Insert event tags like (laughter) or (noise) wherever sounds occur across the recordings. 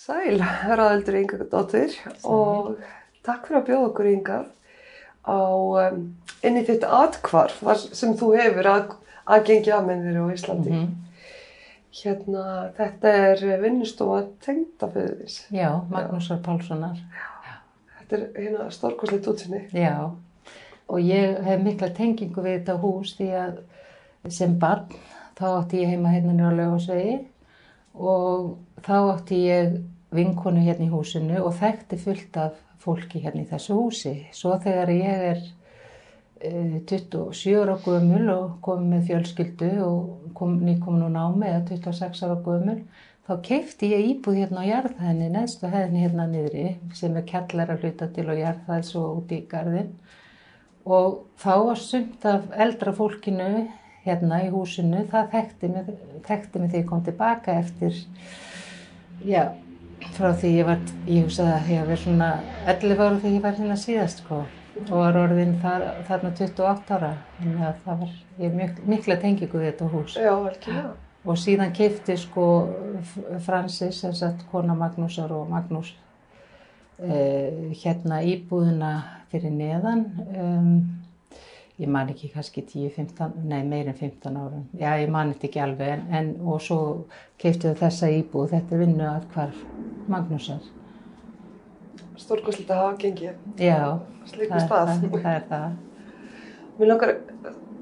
Sæl, Raðaldur Ingadóttir og takk fyrir að bjóða okkur yngað á um, inn í þitt atkvarf sem þú hefur að, aðgengi aðmennir á Íslandi. Mhm. Hérna, þetta er vinnustofa tengdaföðuris. Já, Magnúsar Pálssonar. Þetta er hérna stórkoslegt útsinni. Já, og ég hef mikla tengingu við þetta hús því að sem barn þá átti ég heima hérna nýra á Laugásvegi og þá átti ég vinkonu hérna í húsinu og þekkti fullt af fólki hérna í þessu húsi. Svo þegar ég er eh, 27 ára gömul og kom með fjölskyldu og kom, nýkomin úr námi eða 26 ára gömul þá keifti ég íbúð hérna á jarðhæðinni, neðstu hæðinni hérna niðri sem er kellar að hluta til og jarðhæð svo út í garðin og þá var sumt af eldra fólkinu hérna í húsinu, það þekkti mig þegar ég kom tilbaka eftir, já, frá því ég var, ég hugsaði að ég var svona 11 ára þegar ég var hérna síðast sko og var orðin þar, þarna 28 ára, þannig að það var, ég mjög, mikla tengingu við þetta hús Já, algjörlega. og síðan keipti sko Francis, sem sagt kona Magnúsar og Magnús uh, hérna íbúðina fyrir neðan um, ég man ekki kannski 10-15, nei meir en 15 árum. Já ég man þetta ekki alveg en, en og svo keipti þau þessa íbúð. Þetta er vinnu að hvar Magnúsar. Stórkoslegt að hafa gengið. já, það, það, það er það. Mér langar,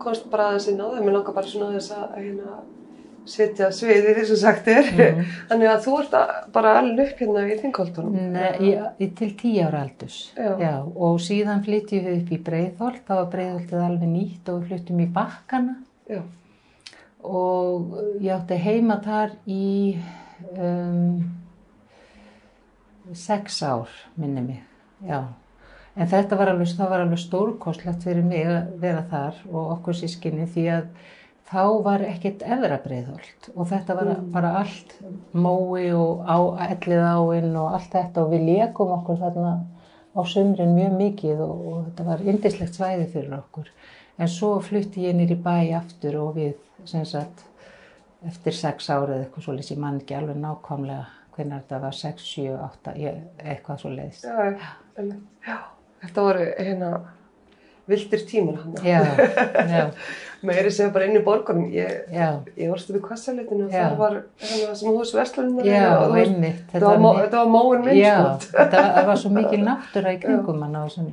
komst bara aðeins á það, mér langar bara svona aðeins að hérna, setja sviði því sem sagt er. Mhm. (laughs) Þannig að þú ert að, bara alveg upp hérna í þingoltunum. Nei, til tíu ára aldurs. Já. og síðan flyttjum við upp í Breiðholt, þá var Breiðholtið alveg nýtt og við flyttum í Bakkana Já. og ég átti heima þar í um, sex ár, minni mig, já. En þetta var alveg, það var alveg stórkostlegt fyrir mig að vera þar og okkur sískinni því að þá var ekkert efra breiðholt og þetta var bara allt mói og á, ellið áinn og allt þetta og við lékum okkur þarna á sumrin mjög mikið og, og þetta var indislegt svæði fyrir okkur. En svo flutti ég nýr í bæ aftur og við, sem sagt, eftir sex árið eitthvað svo ég man ekki alveg nákvæmlega hvernig þetta var, sex, sjö, átta, ég, eitthvað svo leiðist. Já, já, já. Þetta voru hérna vildir tímar hann. Já, já, (laughs) Meiri sem bara inn í borgunum. Ég, ég vorst upp í Kvassaletinu og Já. það var hérna sem hús einmitt. Þetta var, mó- þetta var móin minn, sko. þetta var, það var svo mikil (laughs) náttúra í kringum hann á þessum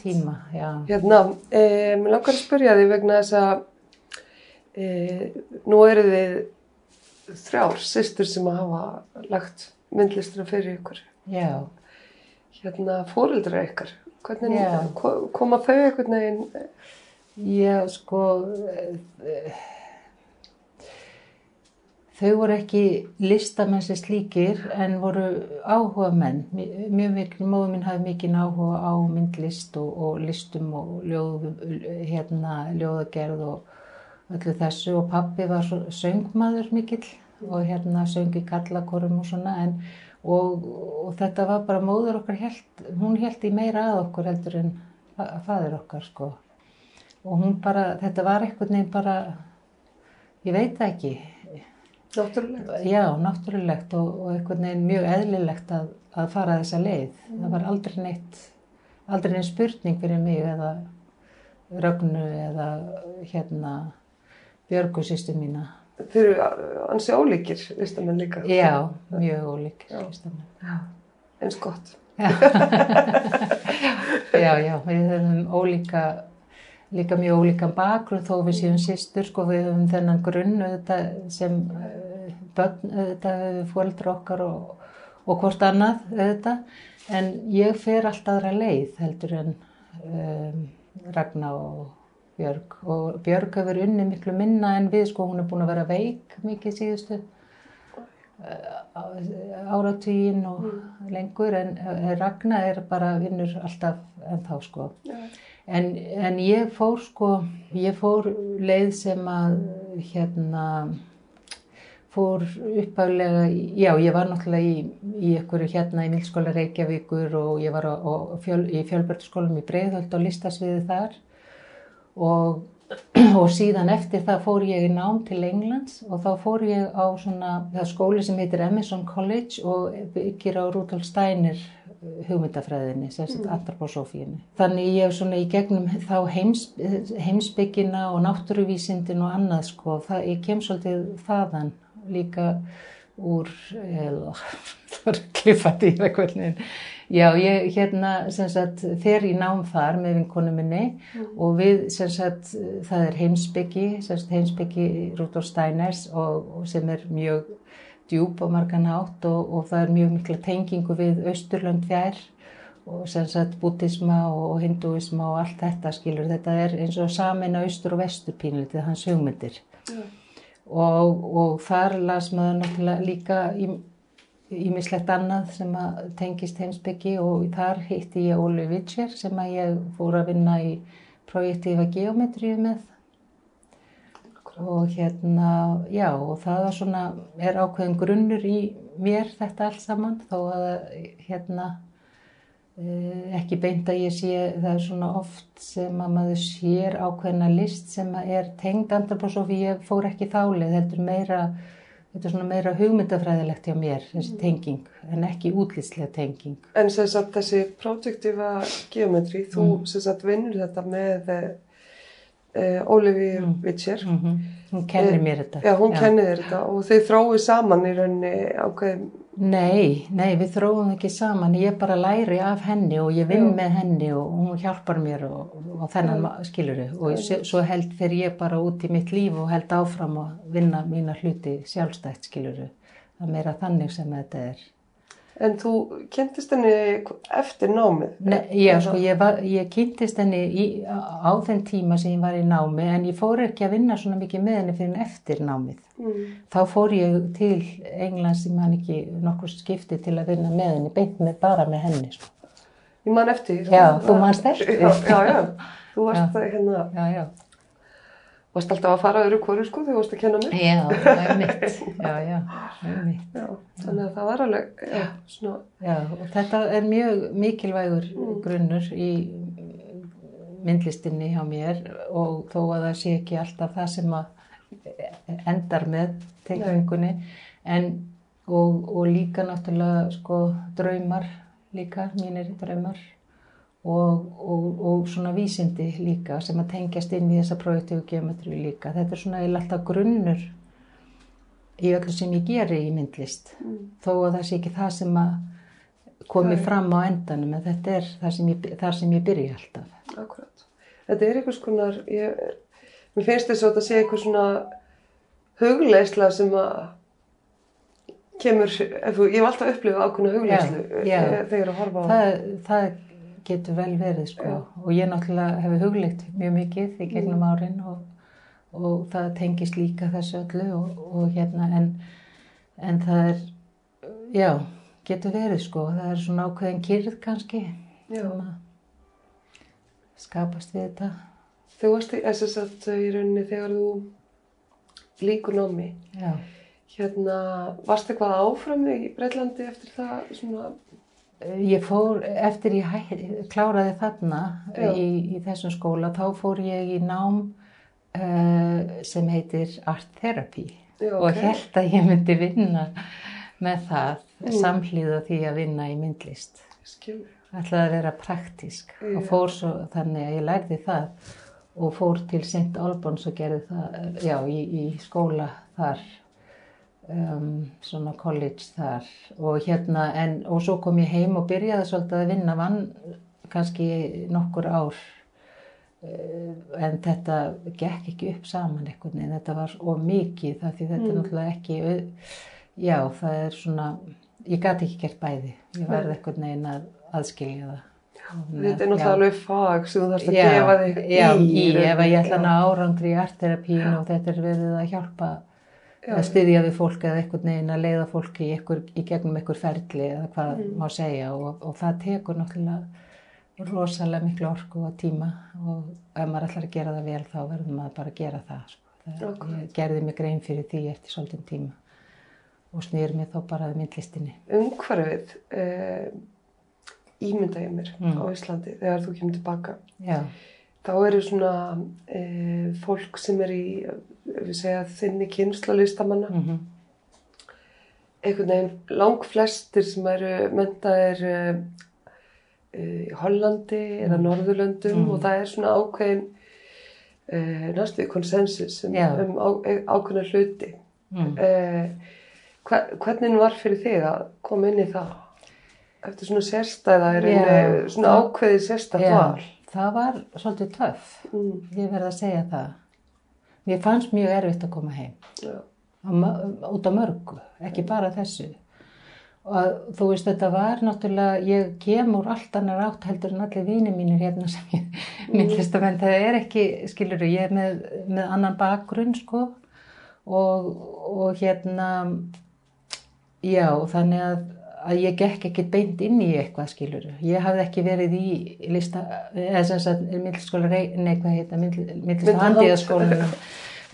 tíma, já. Hérna, e, mér langar að spyrja þig vegna þess að e, nú eru þið þrjár systur sem að hafa lagt myndlistina fyrir ykkur. Já, Hérna, fóreldra ykkar. Hvernig ko- koma þau einhvern veginn? já, sko, eh, þau voru ekki listamenn sem slíkir en voru áhuga menn. Mjög mikil, móður minn hafði mikið áhuga á myndlist og, og listum og ljóð, hérna, ljóðagerð og öllu þessu og pappi var söngmaður mikill og hérna söng í kallakorum og svona en og, og þetta var bara móður okkar held, hún held í meira að okkur heldur en fa- faðir okkar sko. Og hún bara, þetta var eitthvað nefn bara ég veit ekki. Náttúrulega. já, náttúrulegt og, og eitthvað nefn mjög eðlilegt að, að fara þessa leið. Það var aldrei neitt aldrei neitt spurning fyrir mig eða Rögnu eða hérna Björgu sýstu mína Þeir eru ansi ólíkir listamenn líka. já, mjög ólík Já. listamenn. já Eins gott. (laughs) já, já, við höfum ólíka, líka mjög ólíkan bakgrunn þó við séum systur, sko, við höfum þennan grunn auðvitað sem eh, börn, fóldra okkar og, og hvort annað auðvitað, en ég fer allt aðra leið heldur en um, Ragnar og Björg. Og Björg hefur unni miklu minna en við, sko, hún er búin að vera veik mikið síðustu áratugin og lengur en eh, Ragnar er bara vinnur alltaf ennþá sko. En, en ég fór sko, ég fór leið sem að hérna fór uppaflega, já ég var náttúrulega í, í ykkur hérna í Milskóla Reykjavíkur og ég var á, á fjöl, í fjölbörnskólum í Breiðholt og listasviði þar og (clears throat) og síðan eftir það fór ég í nám til Englands og þá fór ég á svona, það skóli sem heitir Emerson College og byggir á Rudolf Steiner uh, hugmyndafræðinni, sagt mm. anthroposofíinu. Þannig ég svona í gegnum þá heims, heimsbyggina og náttúruvísindin og annað sko, það, ég kem svolítið þaðan líka úr, eða, (laughs) það er kliffandi í það hvernig, Já, ég hérna sem sagt fer í nám þar með vinkonu minni mm. og við sem sagt það er heimsbyggi, sem sagt heimsbyggi Rudolf Steiners og, og sem er mjög djúb á margan átt og, og það er mjög mikla tengingu við Östurlönd fjær og sem sagt bútisma og hinduisma og allt þetta skilur. Þetta er eins og samin á Östur og Vestur pínlitið hans hugmyndir mm. og, og þar las maður náttúrulega líka í ímislegt annað sem að tengist heimsbyggi og þar hitti ég Óli Vitscher sem að ég fór að vinna í projektífa geometríu með. Og hérna, já og það var svona, er ákveðin grunnur í mér þetta allt saman þó að hérna eh, ekki beint að ég sé, það er svona oft sem að maður sér ákveðina list sem að er tengd andrapósofi, ég fór ekki þálið, heldur meira Þetta er svona meira hugmyndafræðilegt hjá mér, þessi mm. tenging, en ekki útlýslega tenging. En sagt þessi projektífa geometri, þú mm. vinnur þetta með uh, Ólífi mm. Vitscher. Mm -hmm. Hún kennir mér þetta. Já, hún kennir þér þetta og þau þróið saman í rauninni ákveðum Nei, nei, við þróum ekki saman, ég bara læri af henni og ég vinn með henni og hún hjálpar mér og, og þennan ja. skilur þau og ég, svo held fyrir ég bara út í mitt líf og held áfram að vinna mína hluti sjálfstætt skilur þau, það er meira þannig sem þetta er. En þú kynntist henni eftir námið? Nei, já, sko, ég, var, ég kynntist henni í, á þenn tíma sem ég var í námi en ég fór ekki að vinna svona mikið með henni fyrir eftir námið. Mm. Þá fór ég til Englands, ég man ekki nokkur skipti til að vinna með henni, beint með bara með henni. Sko. Ég man eftir. Já, þú manst eftir. Já, já, já, þú (laughs) varst hérna. Já, já varst alltaf að fara öðru hverju sko þegar þú varst að kenna mér. Já, það er mitt já, já, (laughs) það er mitt já, þannig að það var alveg já, svona já, og þetta er mjög mikilvægur mm. grunnur í myndlistinni hjá mér og þó að það sé ekki alltaf það sem að endar með teikningunni en og, og líka náttúrulega sko draumar líka, mínir draumar og, og, og svona vísindi líka sem að tengjast inn í þessa projektífu geometri líka. Þetta er svona alltaf grunnur í öllu sem ég geri í myndlist mm. þó að það sé ekki það sem að komi Æ. fram á endanum en þetta er þar sem ég, þar sem ég byrja alltaf. Akkurat. Þetta er einhvers konar, ég, mér finnst þess að þetta sé einhvers svona hugleisla sem að kemur, ég hef alltaf upplifað ákveðna hugleislu þegar að horfa á það. Það getur vel verið sko Já. og ég náttúrulega hefur huglikt mjög mikið í gegnum mm. árin og, og það tengist líka þessu öllu og, og hérna en, en það er, já, getur verið sko, það er svona ákveðin kyrð kannski já. sem að skapast við þetta. Þú varst í SSat í rauninni þegar þú líkur námi. Já. Hérna, varst eitthvað áfram í Breitlandi eftir það svona Ég fór, eftir ég hæ, kláraði þarna í, í þessum skóla, þá fór ég í nám uh, sem heitir Art Therapy Já, og okay. held að ég myndi vinna með það, mm. samhlýða því að vinna í myndlist. Skilur. Ætlaði að vera praktísk Já. og fór svo þannig að ég lærði það og fór til St. Albans og gerði það, já, í, í skóla þar um, svona college þar. Og hérna en og svo kom ég heim og byrjaði svolítið að vinna vann kannski nokkur ár. Uh, en þetta gekk ekki upp saman eitthvað en þetta var of mikið það því þetta mm. er náttúrulega ekki já það er svona ég gæti ekki gert bæði. Ég verði eitthvað neina að aðskilja það. Þetta er náttúrulega alveg fag sem þú þarfst að já, gefa þig já, í. Já, ef ég ætla að árangri í arterapín og þetta er verið að hjálpa Já. að styðja við fólk eða einhvern veginn að leiða fólki í, ykkur, í gegnum einhver ferli eða hvað mm. má segja og, og það tekur náttúrulega rosalega miklu orku og tíma og ef maður ætlar að gera það vel þá verður maður bara að gera það. Sko. það ég gerði mig grein fyrir því eftir svolítinn tíma og snýr mér þá bara að myndlistinni. Umhverfið eh, ímynda ég mér mm. á Íslandi þegar þú kemur tilbaka. Já. Þá eru svona e, fólk sem er í, við segja, þinni kynsla listamanna, Mm einhvern veginn langflestir sem eru mentaðir e, e, í Hollandi eða Norðurlöndum Mm. og það er svona ákveðin e, næstu konsensus um, Já. um á, e, ákveðna hluti. mm. Eh, hva, hvernig var fyrir þig að koma inn í það eftir svona sérstæða er Já. rauninni svona ákveðið sérstætt Já, val það var svolítið töff. mm, Ég verð að segja það. Mér fannst mjög erfitt að koma heim. út á mörgu, ekki bara þessu. Og þú veist, þetta var náttúrulega, ég kem úr allt annar átt heldur en allir vini mínir hérna sem ég myndist að menn, það er ekki, skilur ég er með, með annan bakgrunn, sko, og, og hérna, já, þannig að, að ég gekk ekki beint inn í eitthvað, skilur ég hafði ekki verið í lista, eða sem sagt, myndlistaskóla, nei, hvað heita, myndlistaskóla Myndlist- handíðaskólanum,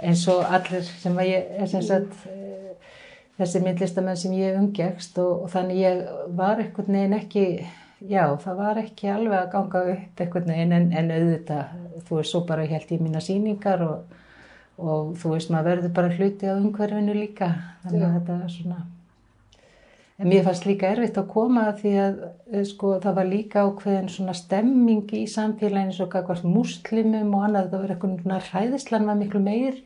eins og allir sem að ég, sem sagt, eh, þessi myndlistamenn sem ég umgegst og, og þannig ég var einhvern veginn ekki, já, það var ekki alveg að ganga upp einhvern veginn en, en auðvitað, þú veist, svo bara held ég mína sýningar og, og þú veist, maður verður bara hluti á umhverfinu líka, þannig að þetta er svona, en mér fannst líka erfitt að koma að því að, eh, sko, það var líka ákveðin svona stemming í samfélaginu svo kakvart muslimum og annað, það var eitthvað svona hræðislan var miklu meiri.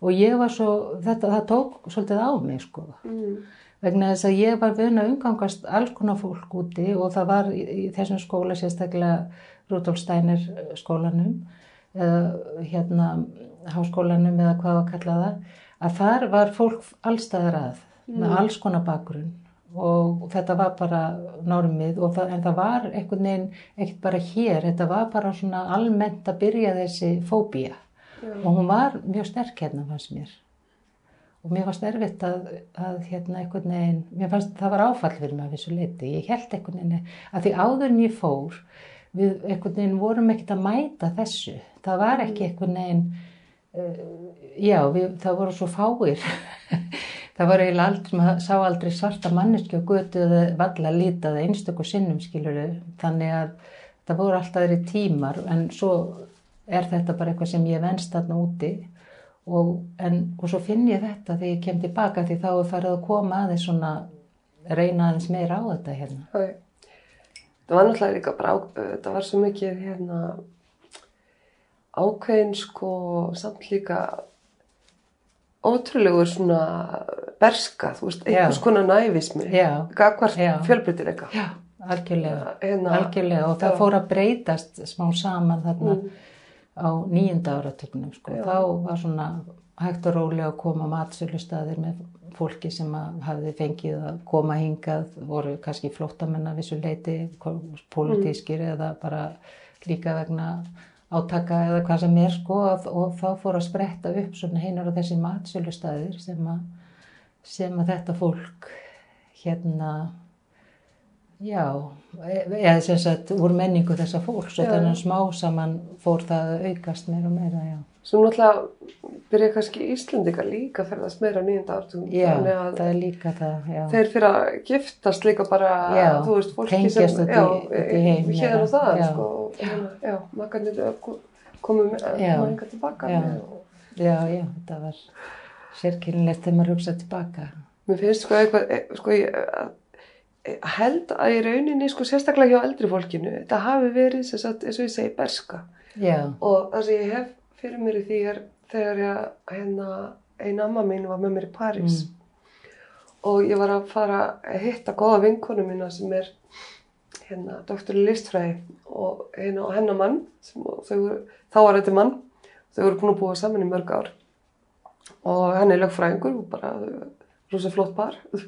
Og ég var svo, þetta, það tók svolítið á mig, sko. Mm, vegna þess að ég var vun að umgangast alls konar fólk úti og það var í, í þessum skóla sérstaklega Rudolf Steiner skólanum eða hérna háskólanum eða hvað að kalla það að þar var fólk allstæðar að með alls konar bakgrunn og þetta var bara normið það, en það var einhvern veginn ekkert bara hér, þetta var bara svona almennt að byrja þessi fóbía. Og hún var mjög sterk hérna fannst mér. Og mér fannst erfitt að, að hérna einhvern veginn, mér fannst það var áfall fyrir mig að þessu leiti, ég held einhvern veginn að því áður en ég fór við einhvern veginn vorum ekkert að mæta þessu, það var ekki einhvern veginn uh, já, við, það voru svo fáir (laughs) það var eiginlega aldrei, maður sá aldrei svarta manneski og götu eða valla litaði einstöku sinnum skiluru, þannig að það voru alltaf þeirri tímar en svo er þetta bara eitthvað sem ég venst þarna úti og, en, og svo finn ég þetta þegar ég kem tilbaka því þá er farið að koma aðeins svona reyna aðeins meira á þetta hérna. ok. það var náttúrulega líka bara það var svo mikið hérna ákveðin sko samt líka ótrúlegur svona berska, þú veist, einhvers konar nævismi gagvart Já. fjölbreytileika Já, algjörlega. hérna, Algjörlega og það Já. fór að breytast smá saman þarna Mm. á nýjunda áratögnum sko. Já. Þá var svona hægt og rólega að koma matsölustaðir með fólki sem hafði fengið að koma hingað, voru kannski flóttamenn af þessu leiti, pólitískir eða bara líka vegna átaka eða hvað sem er sko og, og þá fór að spretta upp svona heinar á þessi matsölustaðir sem að, sem að þetta fólk hérna Já, e- eða sem sagt úr menningu þessa fólks og þannig að smá saman fór það að aukast meira og meira, já. Svo náttúrulega byrja kannski Íslendinga líka að ferðast meira á nýjunda ártugum. Já, Þannig að það er líka það, já. þeir fyrir að giftast líka bara, Já, þú veist, fólki sem, út í- já, út í heim, hér já. og það, Já. sko, hérna, já, makarnir komum Já. maður tilbaka Já. með Já, já, þetta var sérkynlegt þegar maður hugsa tilbaka. mér finnst sko eitthvað, e, sko, ég að- e, held að í rauninni, sko, sérstaklega hjá eldri fólkinu, þetta hafi verið, sem sagt, eins og ég segi, berska. Já, Og það sem ég hef fyrir mér í því er þegar ég, hérna, ein amma mín var með mér í París. Mm. og ég var að fara að hitta góða vinkonu mína sem er hérna, doktor listfræði. Og, hérna, hennar mann voru, þá var þetta mann þau voru búin að búa saman í mörg ár. Og hann er lögfræðingur og bara rosa flott par. (laughs)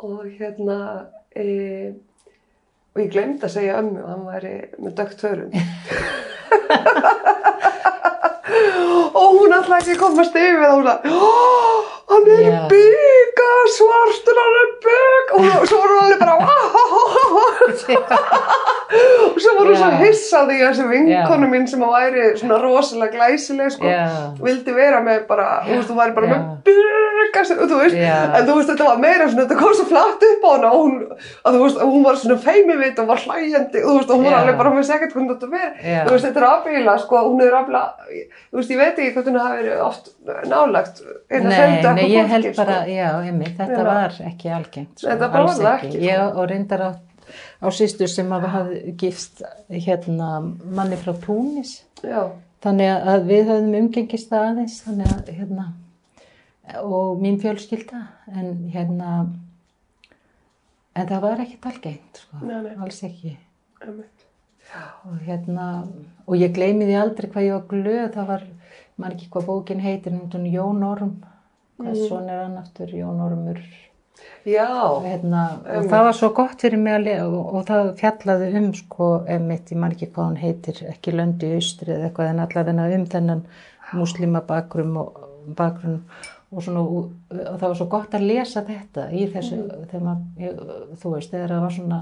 Og hérna e, og ég glemd að segja ömmu að hann væri með dögt hörund (laughs) og hún alltaf ekki komast yfir það hún "Ó, hann er Já. bygga svartur hann er bygg og svo var hún alveg bara svo voru svo Já. hissa á því að þessi vinkonu mín sem að væri svona rosalega glæsileg sko, Já. vildi vera með bara, þú veist, þú væri bara Já. með byggas, þú veist, Já. en þú veist, þetta var meira svona, þetta kom svo flatt upp á hana og hún, að þú veist, hún var svona feimivit og var hlæjandi, þú veist, og hún var Já. alveg bara með segert hvernig þetta verið, Já. þú veist, þetta er afbíla, sko, hún er afbíla, þú veist, ég veit ekki hún hafi verið oft nálagt, Nei, fjölda nei, ég held fólki, bara, sko. já, Já. var ekki algengt. sko, bara alls á, sýstur sem hafði gifst hérna manni frá Túnis. Já, Þannig að við höfðum umgengist það aðeins, þannig að hérna, og mín fjölskylda, en hérna, en það var ekkert algengt, sko, Nei, nei. alls ekki. Og hérna, og ég gleymi því aldrei hvað ég var glöð, það var, maður ekki hvað bókin heitir, er Jón Orm, hvað Mhm. svona er hann aftur, Jón Ormur, Já, hérna, og það var svo gott fyrir mig að lega og, og það fjallaði um sko, emitt, ég man ekki hvað hann heitir ekki löndi í austri eða eitthvað en allavega um þennan muslima bakgrunn og, bakgrunn og svona og, það var svo gott að lesa þetta í þessu, þegar maður, þú veist, þegar það var svona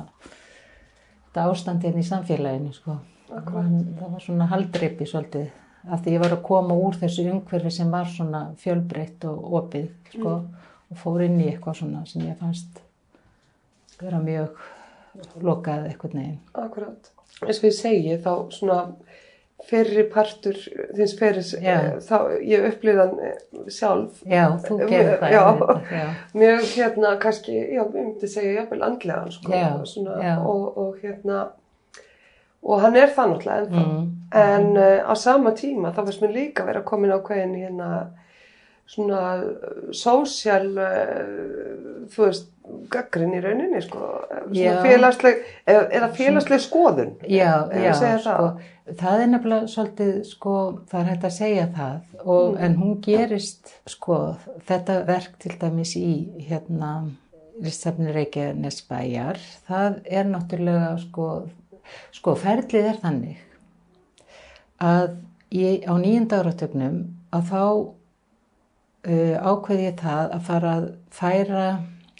þetta ástandið í samfélaginu sko, það var svona haldreipi svolítið, af því ég var að koma úr þessu umhverfi sem var svona fjölbreytt og opið sko og fór inn í eitthvað svona sem ég fannst vera mjög lokað eitthvað neginn. akkurat. Eins og ég segi, þá svona fyrri partur þins feris, eh, þá ég upplýðan sjálf Já, þú gerir það. Já. já. mjög hérna kannski, já, ég myndi segja jafnvel andlegan sko, svona. Og, og hérna og hann er það náttúrulega ennþá Mm. en uh, á sama tíma þá fannst mér líka vera komin á hverjum hérna svona sósjál uh, þú veist, gaggrinn í rauninni sko, svona félagsleg eða, félagsleg skoðun Já, já, sko, það er nefnilega svolítið, sko, það er hægt að segja það, og, Mm. en hún gerist, sko, þetta verk til dæmis í, hérna, Listafni Reykjanesbæjar, það er náttúrulega, sko, sko, ferlið er þannig að ég, á nýjunda áratögnum, að þá uh, ákveði ég það að fara að færa,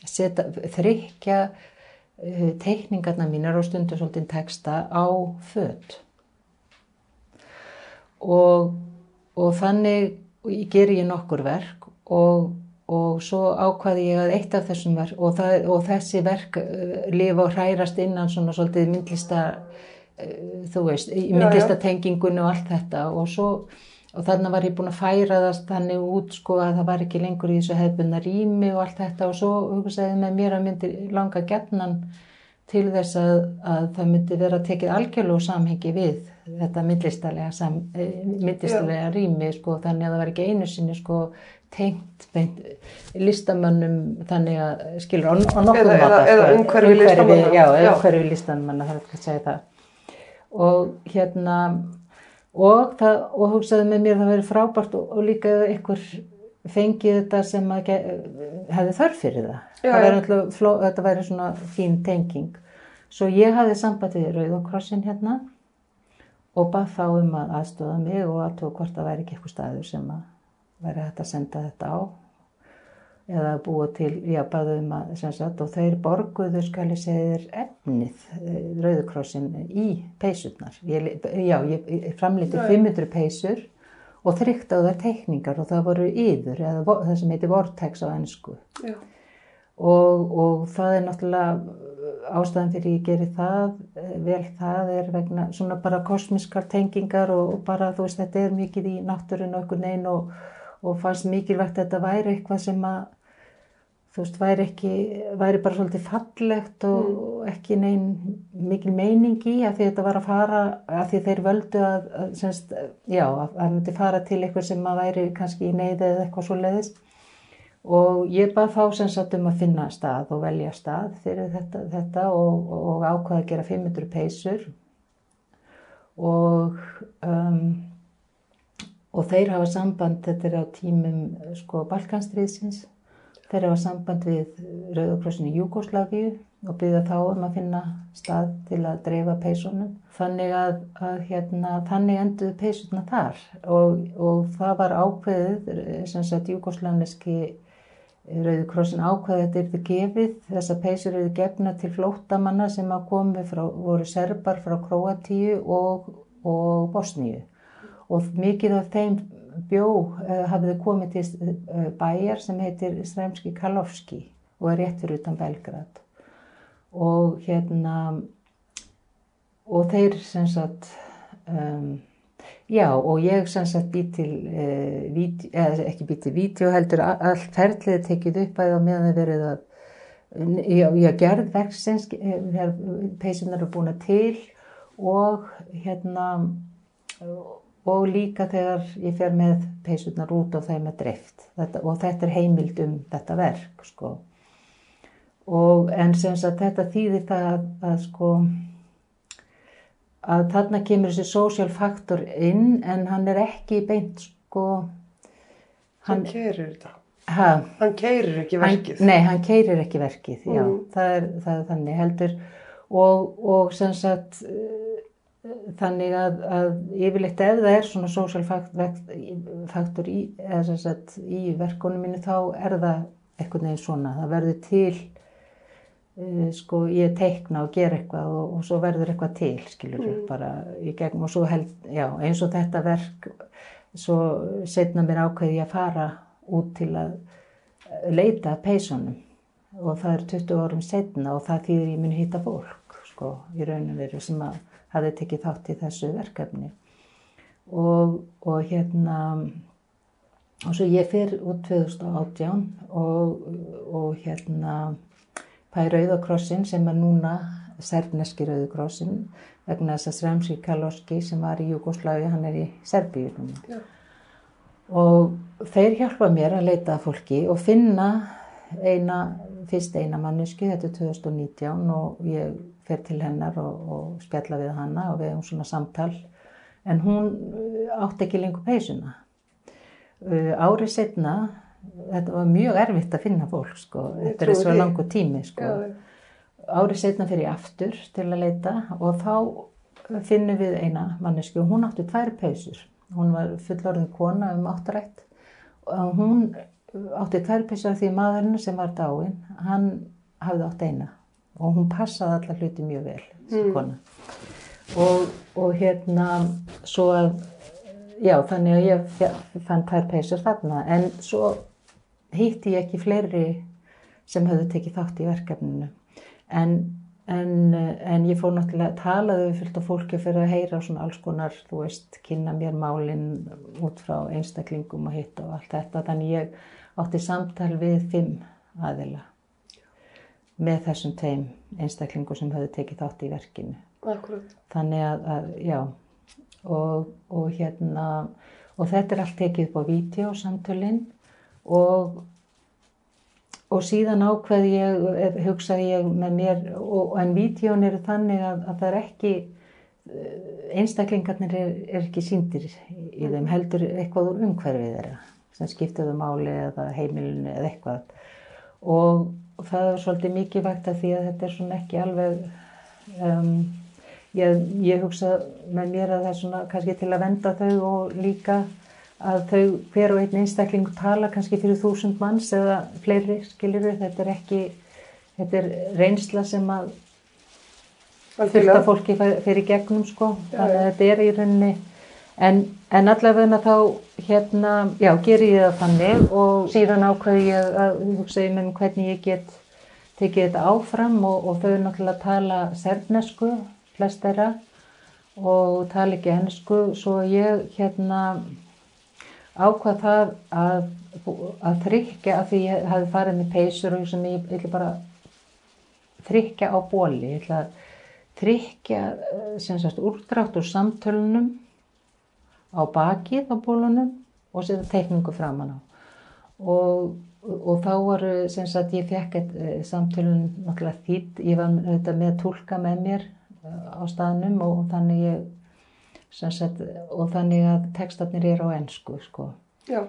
setja, þrykja uh, teikningarna mínar og stundu svolítið texta á föt. Og, og þannig ger ég nokkur verk og, og svo ákvaði ég að eitt af þessum verk og, það, og þessi verk uh, lifa og hrærast innan svona svolítið myndlista, þú veist, myndlistatengingunni og allt þetta og svo og þarna var ég búin að færa það þannig út sko að það var ekki lengur í þessu hefðbunna rými og allt þetta og svo hugsaði með mér að myndi langa gætnan til þess að, að það myndi vera tekið algjörlega samhengi við þetta myndlistalega, sam, eh, myndlistalega rými sko þannig að það var ekki einu sinni sko tengt beint listamönnum þannig að skilur á, á nokkuð Eða- eða- sko. umhverfi listamanna. Já. umhverfi listamanna það er ekki að segja það og hérna og, það, og hugsaði með mér að það veri frábært og, og líka einhver fengið þetta sem hefði þörf fyrir það. Já, það væri fló, þetta væri svona fín tenging. Svo ég hafði samband við Rauðokrossin hérna og bað þá um að aðstóða mig og aðtóð hvort það væri ekki eitthvað staður sem að væri hægt að senda þetta á eða búa til, já, baðu um að, sem sagt, og þeir borguðu, skal ég segja þér, efnið, eh, Rauðukrossin í peysurnar. Ég, já, ég, já. 500 peysur og þrygt á þær teikningar og það voru yður, eða það sem heitir vortex á ennsku. Já, Og, og það er náttúrulega ástæðan fyrir ég geri það, eh, vel það er vegna svona bara kosmiskar tengingar og, og bara þú veist þetta er mikið í náttúrun og einhvern veginn og, og fannst mikilvægt að þetta væri eitthvað sem að þú veist væri ekki, væri bara svolítið fallegt og Mm. ekki neinn mikil meining í að því þetta var að fara, að því þeir völdu að, að semst, já, að, að myndi fara til eitthvað sem að væri kannski í neyði eða eitthvað svo leiðis og ég bað þá sem sagt um að finna stað og velja stað fyrir þetta, þetta og, og ákvaða að gera 500 peysur. Og um, og þeir hafa samband, þetta er á tímum sko Balkanstríðsins þeir hafa samband við Rauðokrossinu Júgoslavíu og byggja þá um að finna stað til að dreifa peysunum. Þannig að, að hérna, þannig enduðu peysurna þar. Og, og það var ákveðið sem sagt júgoslaneski Rauði krossin ákvaði að þetta er gefið, þessar peysur eru gefna til flóttamanna sem að komi frá, voru serbar frá Kroatíu og, og Bosníu. Og mikið af þeim bjó uh, hafði komið til uh, bæjar sem heitir Sremski Kalovski og er rétt fyrir utan Belgrad. Og hérna og þeir sem sagt um, Já og ég sem sagt bý til, uh, vídeo, eða ekki bý til vídeo heldur all ferðlið tekið upp að meðan það verið að, já, já gerð verksins, þegar peysunar eru búin til og hérna og líka þegar ég fer með peysunar út og þeim er dreift. Þetta, og þetta er heimild um þetta verk sko. Og en sem sagt þetta þýðir það að, að sko að þarna kemur þessi social faktor inn en hann er ekki beint sko hann, hann keirir þetta. Ha, hann keirir ekki verkið. Hann, nei, hann keirir ekki verkið já, Mm. það, er, það er þannig heldur. Og, og sem sagt þannig að, að yfirleitt ef það er svona social faktor í, í verkunum mínu þá er það eitthvað neginn svona, það verður til uh, sko ég teikna og gera eitthvað og, og svo verður eitthvað til skilur Mm. bara í gegnum. Og svo held, já eins og þetta verk svo setna mér ákveði að fara út til að leita að peysunum. Og það er 20 árum setna og það þýðir ég mun hitta fólk sko í raunum veru sem að hafi tekið þátt í þessu verkefni og, og hérna og svo ég fer út 2018 og, og hérna fæ Rauðakrossin sem er núna serfneski Rauðakrossin vegna þess að Sremski Kaloski sem var í Jugosláfi, hann er í Serbíu núna. Já. Og þeir hjálpa mér að leita að fólki og finna eina, fyrst eina mannesku, þetta er 2019 og ég fer til hennar og, og spjalla við hana og við hefum svona samtal. En hún uh, átti ekki lengur peysuna. Uh, árið setna, þetta var mjög erfitt að finna fólk sko, þetta er svo langu tími sko. Já, Árið setna fyrir ég aftur til að leita og þá finnum við eina mannesku og hún átti tvær peysur. Hún var fullorðin kona um áttarætt og hún átti tvær peysur af því maðurinn sem var dáinn, hann hafði átt eina og hún passaði alla hluti mjög vel, þessi Mm. kona. Og, og hérna svo að, já þannig að ég fann tvær peysur þarna en svo hitti ég ekki fleiri sem höfðu tekið þátt í verkefninu. En, en, en ég fór náttúrulega talaði við fylgt af fólki fyrir að heyra svona alls konar, þú veist, kynna mér málinn út frá einstaklingum og hitt og allt þetta. Þannig ég átti samtal við fimm aðila með þessum tveim einstaklingum sem höfðu tekið þátt í verkinu. akkurat. Þannig að, að já, og, og hérna, og þetta er allt tekið upp á vídeo samtölinn og, og síðan ákveð ég, eh, hugsaði ég með mér, og, en vídeón eru þannig að, að það er ekki, eh, einstaklingarnir er, er ekki síndir í, þeim, heldur eitthvað úr umhverfið þeirra, sem skiptiðu máli eða heimilinu eða eitthvað. Og, og það er svolítið mikilvægt að því að þetta er svona ekki alveg, um, ég, ég hugsa með mér að það er svona kannski til að venda þau og líka að þau hver og einn einstaklingu tala kannski fyrir þúsund manns eða fleiri skiljuru, þetta er ekki, þetta er reynsla sem að af fólki í gegnum sko, þannig að þetta er í rauninni, en, en allavega þá hérna, já, geri ég það þannig og síðan ákveði ég að hugsa með hvernig ég get tekið þetta áfram og, og þau náttúrulega tala serfnesku, flest þeirra og tala ekki ennsku, svo ég hérna ákvað það að, að þrykja af því ég hafði farið með peysur og sem ég, ætla bara þrykja á bóli, ég ætla að þrykja eh, sem sagt úrdrátt úr samtölunum á bakið á bólunum og setja teikningu framan á og, og þá voru sem sagt ég fekk eitt samtölun náttúrulega þýtt, ég var auðvitað með tólka með mér eh, á staðnum og þannig ég sem sagt, og þannig að textarnir eru á ennsku sko. Já,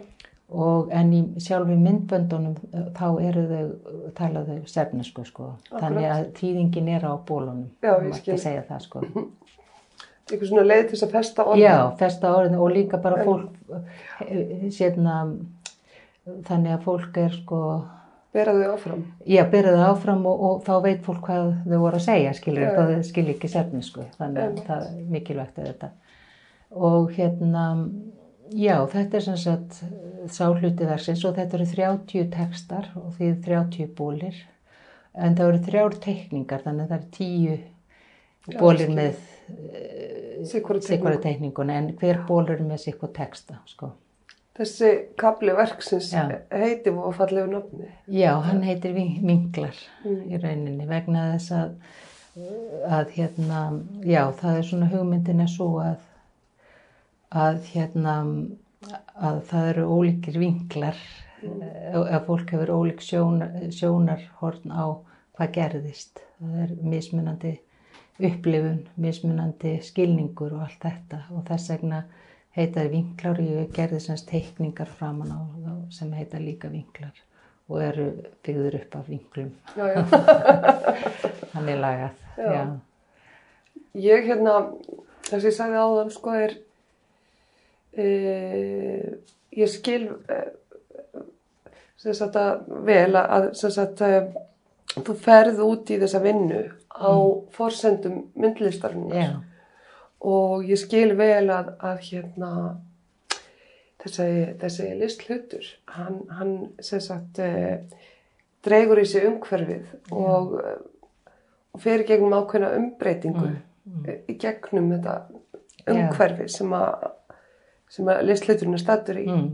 og en í sjálfu myndböndunum eh, þá eru þau talaðu sefnesku sko. þannig að þýðingin er á bólunum Já, ég skil. segja það sko. (laughs) eitthvað svona leið til þess að festa orðin. já, festa orðinu og líka bara fólk eh, sérna þannig að fólk er sko bera þau áfram. Já, bera þau áfram og, og þá veit fólk hvað þau voru að segja, skilur, þá þau skilja ekki sefnisku, þannig að það er mikilvægt að þetta. Og hérna, já, þetta er sem sagt sá hluti verksins og þetta eru 30 textar og því 30 bólir, en það eru þrjár teikningar, þannig að það eru 10 Já, bólir með Sikkur sikvara teikninguna, en hver bólur með sikvara texta, sko. Þessi kapli verksins Já. heiti og fallegu nafni. Já, hann heitir Vin- Vinglar Mm. í rauninni vegna þess að, að hérna, já, það er svona hugmyndin er svo að, að hérna, að það eru ólíkir vinklar, mm. að fólk hefur ólík sjónar, sjónarhorn á hvað gerðist. Það er mismunandi upplifun, mismunandi skilningur og allt þetta og þess vegna heitaði vinklar og ég gerði semst teikningar framan á þá sem heita líka vinklar og eru byggður upp af vinklum. Hann (laughs) er lagað, Já. já. Ég hérna, þess að ég sagði áðan, sko, er, e, ég skil e, sem sagt að vel að sem sagt að þú ferð út í þessa vinnu á forsendum myndlistarinnar. Já, og ég skil vel að, að hérna þessi, þessi listlutur hann, hann sem sagt e, dreigur í sig umhverfið og, og fer í gegnum ákveðna umbreytingu Mm, í gegnum þetta umhverfi sem að, sem að listluturinn er stattur í. mm,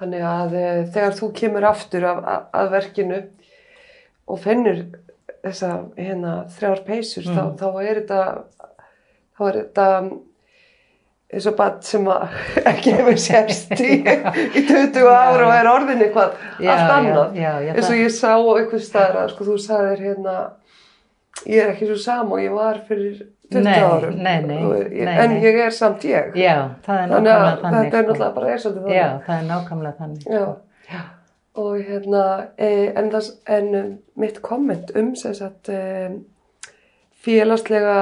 Þannig að e, þegar þú kemur aftur af, að, að verkinu og finnur þessa hérna, þrjár peysur, Mm. þá, þá er þetta þá er þetta eins og bat sem að (laughs) ekki hefur sérst í, í 20 ára og er orðin eitthvað Já, allt annað. eins og ég sá á einhvers staðar að sko þú sagðir hérna ég er ekki svo sam og ég var fyrir 20 Nei, árum nei, nei, Og ég, nei, en ég er samt ég já, er þannig að þetta er sko. náttúrulega bara er svolítið þannig Já, það er nákvæmlega þannig. Já. Og hérna e, en, það, en um, mitt komment um sagt e, félagslega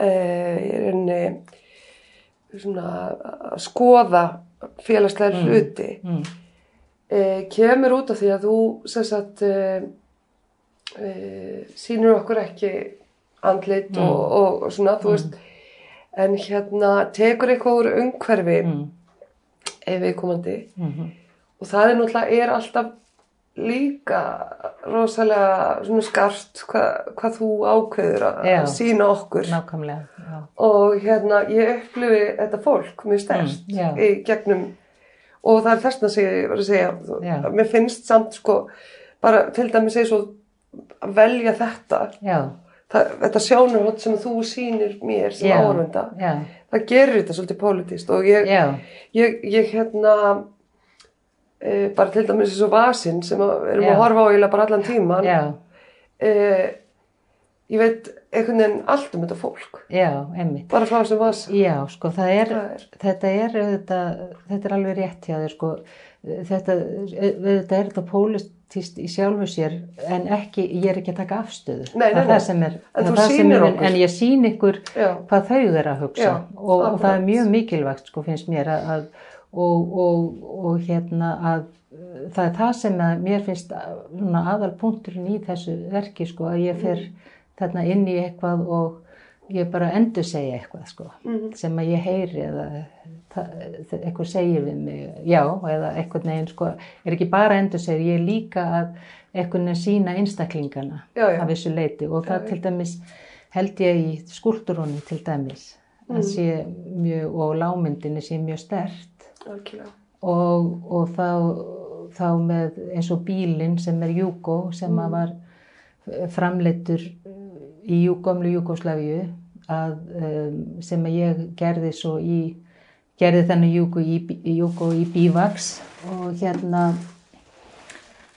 er enni svona að skoða félagslega Mm. hluti Mm, kemur út af því að þú sem sagt sýnir okkur ekki andlit Mm. og, og, og svona þú veist en hérna tekur eitthvað úr umhverfi mm. mm, ef við komandi mm, og það er náttúrulega er alltaf líka rosalega skart hvað, hvað þú ákveður að Já. að sína okkur. Nákvæmlega, já. og hérna ég upplifi þetta fólk mjög stærst Mm, í gegnum og það er þessna sem ég var að segja Já. að mér finnst samt sko bara til dæmis svo að velja þetta. Það, þetta sjónarhótt sem þú sýnir mér sem já, það gerir þetta svolítið pólitíst og ég, ég, ég hérna e, bara til dæmis eins og vasinn sem við erum að horfa á eiginlega bara allan tíman e, ég veit einhvern veginn allt um þetta fólk já, einmitt. bara frá þessum vas Já, sko, er, er- þetta er, auðvitað, þetta er alveg rétt hjá þér, sko, þetta, auðvitað er þetta pólitíst í sjálfu sér, en ekki, ég er ekki að taka afstöðu. Nei, nei, nei. það sem er, En það sem sýnir er, okkur. En ég sín ykkur Já. hvað þau er að hugsa Já, og, og það er mjög mikilvægt, sko, finnst mér að og, og, og hérna að uh, það er það sem að mér finnst svona aðalpunkturinn í þessu verki, sko, að ég fer þarna inn í eitthvað og ég bara endur segja eitthvað sko, sem að ég heyri eða það, eitthvað segir við mig já eða eitthvað neginn sko, er ekki bara endur segir, ég er líka að eitthvað neginn sína einstaklingana Já, já. af þessu leiti og það til dæmis held ég í skúltúrunum til dæmis að sé mjög, og lámyndinni sé mjög stert og, og þá, þá með eins og bílinn sem er Júko sem að var framleittur í Jú- gömlu Júkoslavíu að, um, sem að ég gerði svo í gerði þennan Júko í, í bívaks og hérna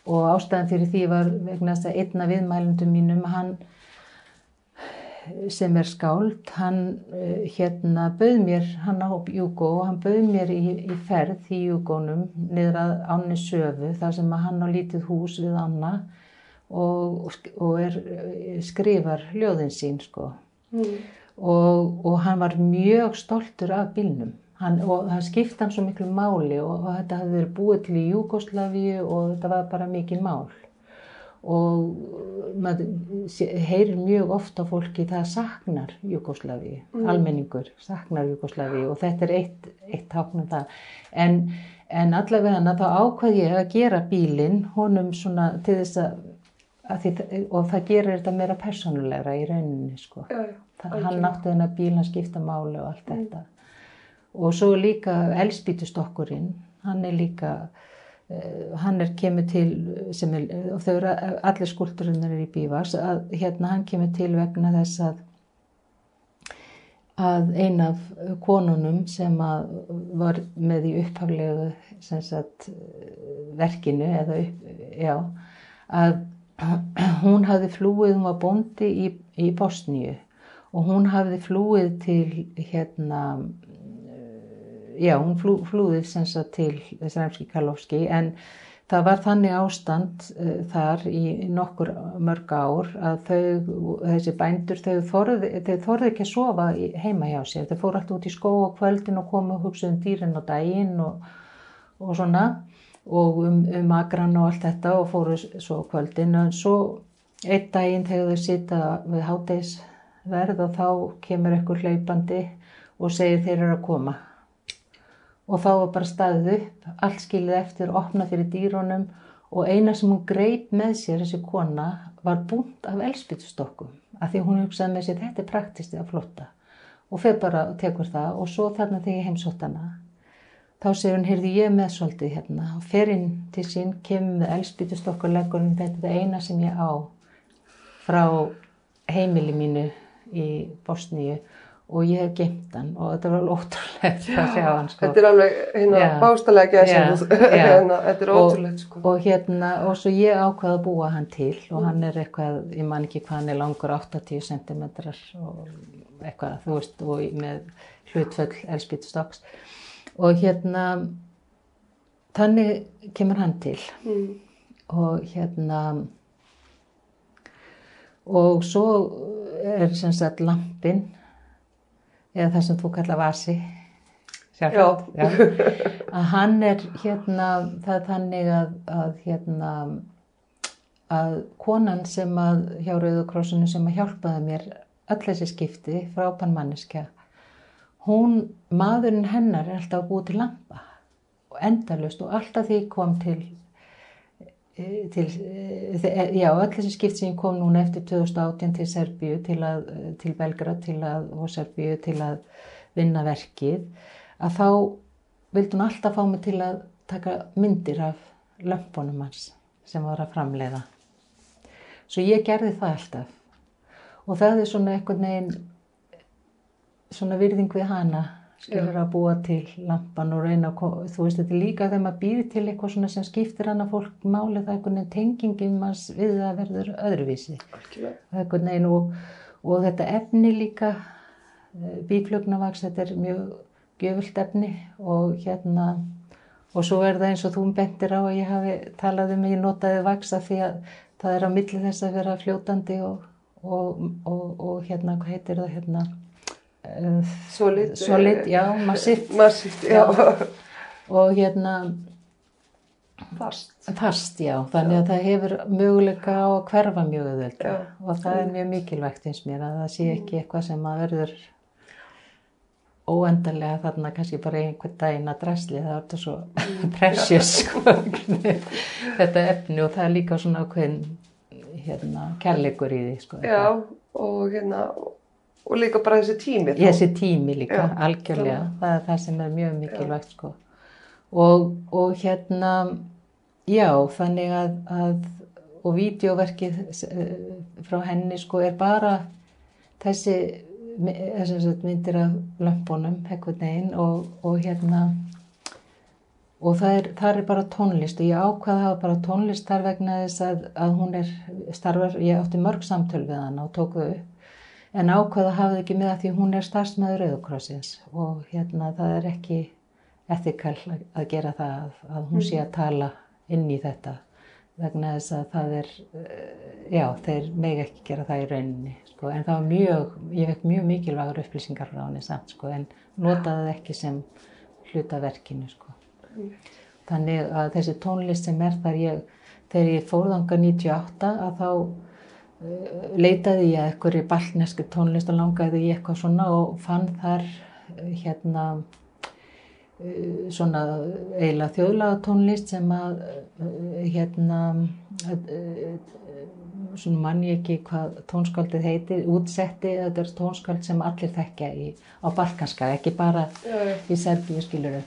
og ástæðan fyrir því var vegna þess að einna viðmælundum mínum hann sem er skáld, hann uh, hérna bauð mér, hann á Júgó hann bauð mér í, í ferð í Júgónum niður að Ánni Söfu þar sem hann á lítið hús við Anna og, og, er, eh, skrifar ljóðin sín sko. Mm. og, og hann var mjög stoltur af bílnum. Hann, og það skipti hann svo miklu máli og, og þetta hafði verið búið til í Júgoslavíu og þetta var bara mikið mál og maður sé- heyrir mjög ofta fólki það saknar Jugosláfi, almenningur saknar Jugosláfi og þetta er eitt, eitt tákn um það. En, en allavega þá ákvað ég að gera bílinn honum svona til þess að, að því, og það gerir þetta meira persónulegra í rauninni sko. Já, já. Það, hann átti þennan bíl, hann skipta máli og allt þetta. Og svo líka elspítustokkurinn, hann er líka, hann er kemur til, sem er, og þau eru allir skúlturinnar er í bívars, að hérna hann kemur til vegna þess að að ein af konunum sem að var með í upphaflegu sagt verkinu eða upp, já, að (clears throat) hún hafði flúið, hún var bóndi í, í Bosníu og hún hafði flúið til hérna já, hún flú, flúið sem sagt til Sremski Karlovski en það var þannig ástand uh, þar í nokkur mörg ár að þau, þessi bændur þau þorði, þau þorði ekki að sofa heima hjá sér, þau fóru alltaf út í skó á kvöldin og komu og hugsaðu um dýrin á daginn og, og svona og um, um agran og allt þetta og fóru svo kvöldin. En svo einn daginn þegar þau sita við hátegisverð og þá kemur ekkur hlaupandi og segir þeir eru að koma og þá var bara staðið upp, allt skilið eftir, opnað fyrir dýrónum og eina sem hún greip með sér, þessi kona, var búnt af elspýtustokkum af því hún hugsaði með sér, þetta er praktist eða flotta. Og fyrir bara og tekur það og svo þarna þegar ég heimsótt hana þá segir hún, heyrði ég með svolítið hérna. Og fer inn til sín, kemur með elspýtustokk og leggur hún, þetta er eina sem ég á frá heimili mínu í Bosníu og ég hef geimt hann og þetta var alveg ótrúlegt að sjá hann sko. Þetta er alveg hérna Já. bástalega já. (laughs) hérna, þetta er ótrúlegt sko. og hérna, og svo ég ákvað að búa hann til og hann er eitthvað, ég man ekki hvað hann er langur 80 cm og eitthvað, þú veist, og með hlutföll elspýtustokks og hérna þannig kemur hann til Mm. og hérna og svo er sem sagt lampin eða það sem þú kalla vasi. (laughs) Að hann er hérna það er þannig að, að hérna að konan sem að hjá Rauðukrossinu sem að hjálpaði mér öll þessi skipti frápan manneskja hún, maðurinn hennar er alltaf búið til lampa. Og endalust og alltaf því kom til til, eh, þe- já, öll þessi skipt sem kom núna eftir 2018 til Serbíu, til, til Belgrad til að, og Serbíu til að vinna verkið, að þá vildi hún alltaf fá mig til að taka myndir af lömpunum hans sem var að framleiða. Svo ég gerði það alltaf og það er svona einhvern veginn svona virðing við hana skilur. Að búa til lampan og reyna að, þú veist, þetta er líka þegar maður býr til eitthvað svona sem skiptir hana fólk máli það er einhvern veginn tengingin manns við það verður öðruvísi. Er einhvern veginn og, og þetta efni líka bíflugnavaks, þetta er mjög gjöfult efni og hérna og svo er það eins og þú bentir á að ég hafi talað um að ég notaði vaksa því að það er á milli þess að vera fljótandi og, og, og, og hérna, hvað heitir það hérna Solid. solid, já, massíft Massíft, já. (laughs) og hérna Fast. fast, já, þannig að það hefur möguleika á að hverfa mjög auðvölda Já. og það er mjög mikilvægt eins mér að það sé ekki eitthvað sem að verður óendarlega þarna kannski bara einhvern daginn að drasli það er þetta svo (laughs) precious sko, (laughs) þetta efni og það er líka svona ákveðin hérna, kærleikur í því sko, Já, og hérna, og líka bara þessi tími. þá. þessi tími líka, Já, algjörlega það er það sem er mjög mikilvægt sko. og, og hérna já, þannig að, að og vídeoverkið eh, frá henni sko er bara þessi mi- eh, myndir af lömpunum veginn og, og hérna og það er, það er bara tónlist og ég ákvað að hafa bara tónlist þar vegna þess að, að hún er starfar, ég átti mörg samtöl við hann og tók þau upp en ákvað að hafa það ekki með að því hún er starfsmæður Rauðukrossins og hérna það er ekki ethikal að, gera það að, hún sé að tala inn í þetta vegna þess að það er, eh, já, þeir meg ekki gera það í rauninni, sko, en það var mjög, ég vekk mjög mikilvægur upplýsingar frá henni samt, sko, en notaði ekki sem hlutaverkinu, sko. Þannig að þessi tónlist sem er þar, ég þegar ég fórðanga 98 að þá leitaði ég að einhverju balneski tónlist og langaði ég eitthvað svona og fann þar uh, hérna uh, svona eiginlega þjóðlaga tónlist sem að uh, hérna svona mann ég ekki hvað tónskaldið heitir, útsetti þetta er tónskald sem allir þekkja í, á Balkanska, ekki bara í Serbíu skiluru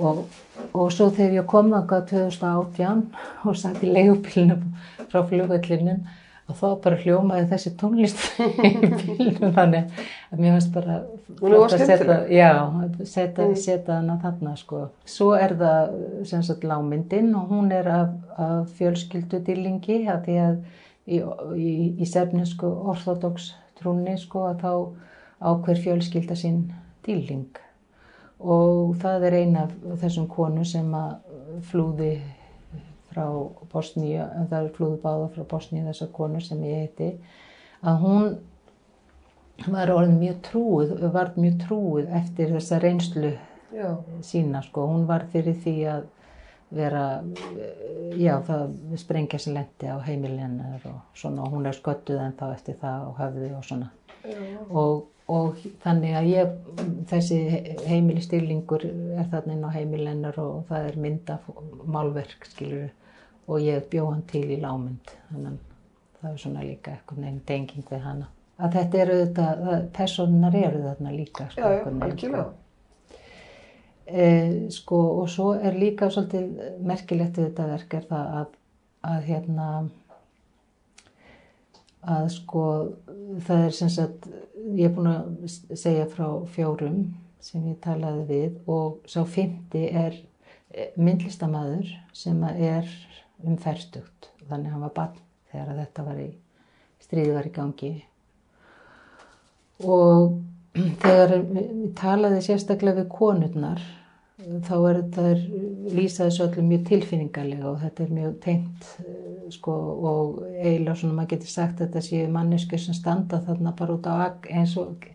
og, og svo þegar ég kom þangað 2018 og satt í leigubílnum frá flugvöllinum og þá bara hljómaði þessi tónlist (laughs) í bílnum þannig að mér finnst bara flott að setja, já, setja, Mm. setja hana þarna sko. Svo er það sem sagt lámyndin og hún er af, af fjölskyldudýrlingi að því að í, í, í sefnisku orthodox trúni sko að þá ákver fjölskylda sín dýrling og það er eina af þessum konu sem að flúði frá Bosníu, það er flúðu báða frá Bosníu þessar konu sem ég heiti, að hún var orðin mjög trúið, varð mjög trúið eftir þessa reynslu já, sína sko, hún var fyrir því að vera, já það sprengja sem lendi á heimilennar og svona og hún er sköttuð en þá eftir það og höfði og svona. Já, og, og þannig að ég, þessi heimilistýrlingur er þarna inn á heimilennar og það er mynda málverk skilur og ég bjó hann til í lámynd þannig að það er svona líka eitthvað neginn tenging við hana. Að þetta eru þetta, personar eru þarna líka sko, já, algjörlega. E, sko, og svo er líka svolítið merkilegt við þetta verk er það að, að hérna að sko það er sem sagt ég er búin að segja frá fjórum sem ég talaði við og sá fymti er myndlistamæður sem að er um ferstugt þannig að hann var barn þegar að þetta var í stríði var í gangi. Og (clears throat) þegar við talaði sérstaklega við konurnar þá er þetta lýsa þessu öllum mjög tilfinningarlega og þetta er mjög tengt eh, sko og eiginlega svona maður getur sagt þetta séu mannesku sem standa þarna bara út á ak, eins og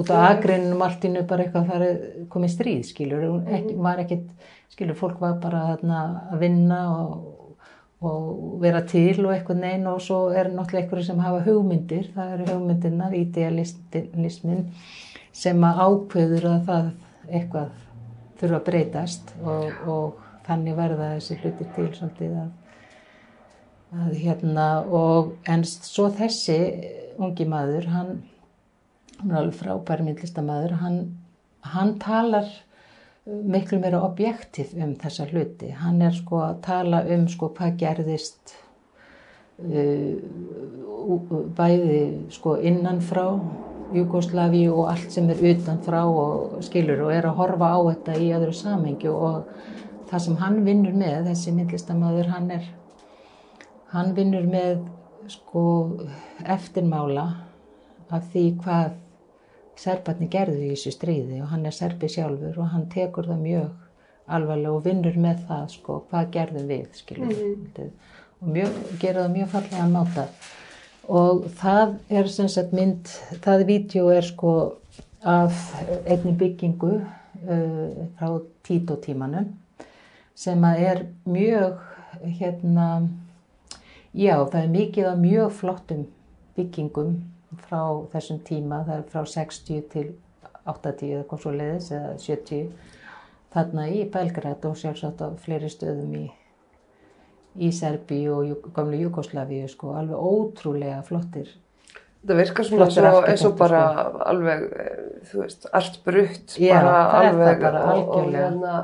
út á agrinum allt innu bara eitthvað farið komið stríð skilur, hún ekki, var ekkit skilur, fólk var bara þarna að vinna og, og vera til og eitthvað neinn og svo er náttúrulega einhverju sem hafa hugmyndir, það eru hugmyndirnar, idealismin sem að ákveður að það eitthvað þurfa að breytast og, og þannig verða þessi hlutir til svolítið að, að hérna og en svo þessi ungi maður, hann, hann er alveg frábæri myndlistamæður, hann, hann talar miklu meira objektiv um þessa hluti. Hann er sko að tala um sko hvað gerðist uh, bæði sko innan frá Jugosláfi og allt sem er utan frá og skilur og er að horfa á þetta í öðru samhengi og það sem hann vinnur með, þessi myndlistamæður, hann er, hann vinnur með sko eftirmála af því hvað serbarni gerðu í þessu stríði og hann er serbi sjálfur og hann tekur það mjög alvarlega og vinnur með það sko, hvað gerðum við, skilur mm. og mjög, gera það mjög fallega að máta og það er sem sagt mynd, það vídeo er sko af einni byggingu uh, frá títotímanum sem að er mjög hérna já það er mikið af mjög flottum byggingum frá þessum tíma, það er frá 60 til 80 eða hvað svo leiðis eða 70 þarna í Belgrad og sjálfsagt á fleiri stöðum í í Serbi og gamlu Jugosláfíu sko, alveg ótrúlega flottir. Það virkar svona svo, eins og bara alveg, eh, þú veist, allt brutt Já, bara alveg og, og hérna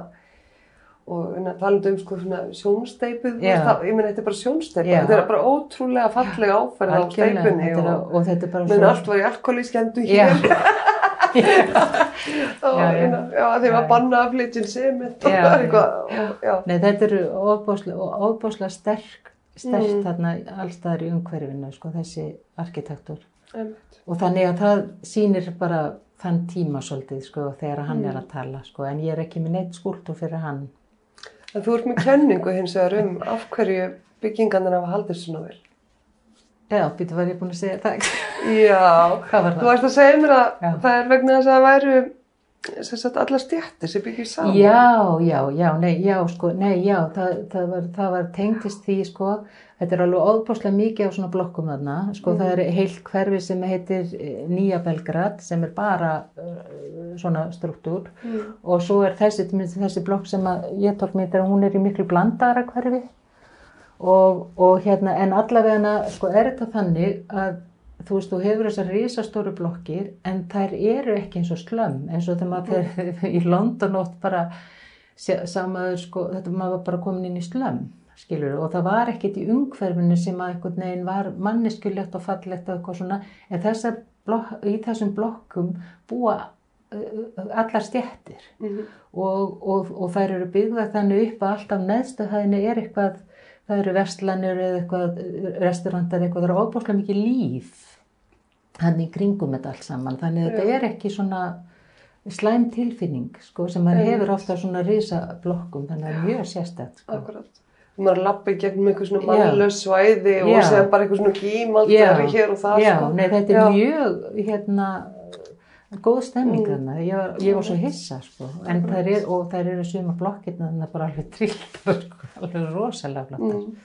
og talandi um sko svona veist, það- ég meina þetta er bara sjónsteipa, Já. þetta er bara ótrúlega fallega áferð á steipunni er, og, og þetta er bara menn allt var í alkoholískjendu Já. hér (laughs) og Já, var að flytja inn sement og eitthvað, og, Nei, þetta eru ofbáslega sterk, sterk Mm. þarna allstaðar í umhverfinu, sko, þessi arkitektur. einmitt. Og þannig að það sýnir bara þann tíma svolítið, sko, þegar hann er að tala, sko, en ég er ekki með neitt skúltur fyrir hann. En þú ert með kenningu hins vegar um af hverju byggingarnir hafa haldið svona vel. Já, býtu var ég búin að segja það. Já, þú ætti að segja mér að Já. það er vegna þess að það væru allar stjættir sem byggir saman. Já, já, já, nei, já, sko, nei, já, það, það, var, það var tengtist því, sko, þetta er alveg óbúslega mikið á svona blokkum þarna, sko, það er heilt hverfi sem heitir eh, Nýja Belgrad, sem er bara uh, svona struktúr Mm. og svo er þessi, þessi blokk sem að ég tók mér, hún er í miklu blandara hverfi og, og hérna, en allavega, sko, er þetta þannig að þú veist, þú hefur þessar risastóru blokkir en þær eru ekki eins og slömm eins og þegar maður fer (laughs) í London oft bara samaður sko, þetta maður var bara komin inn í slömm skilur og það var ekkit í umhverfinu sem að einhvern veginn var manneskjulegt og fallegt og eitthvað svona en þessar blokk, í þessum blokkum búa allar stjættir Mhm. og, og, og þær eru byggða þannig upp að alltaf neðstuhæðinni er eitthvað það eru vestlanir eða eitthvað restaurantar eitthvað, það eru óbúslega mikið líf hann í kringum þetta allt saman þannig að þetta er ekki svona slæm tilfinning sko, sem maður hefur ofta svona risa blokkum þannig að það er mjög sérstætt sko. Akkurat. Maður lappa í gegnum eitthvað svona mannlaus svæði og Já. segja bara eitthvað svona gímald Já. er hér og það Já, sko. nei, þetta er Já. mjög hérna góð stemming Mm. þarna, ég ég var svo hissa sko, en þær er, og þær eru suma blokkirna þannig að bara alveg trilltar sko, alveg rosalega flottar Mm,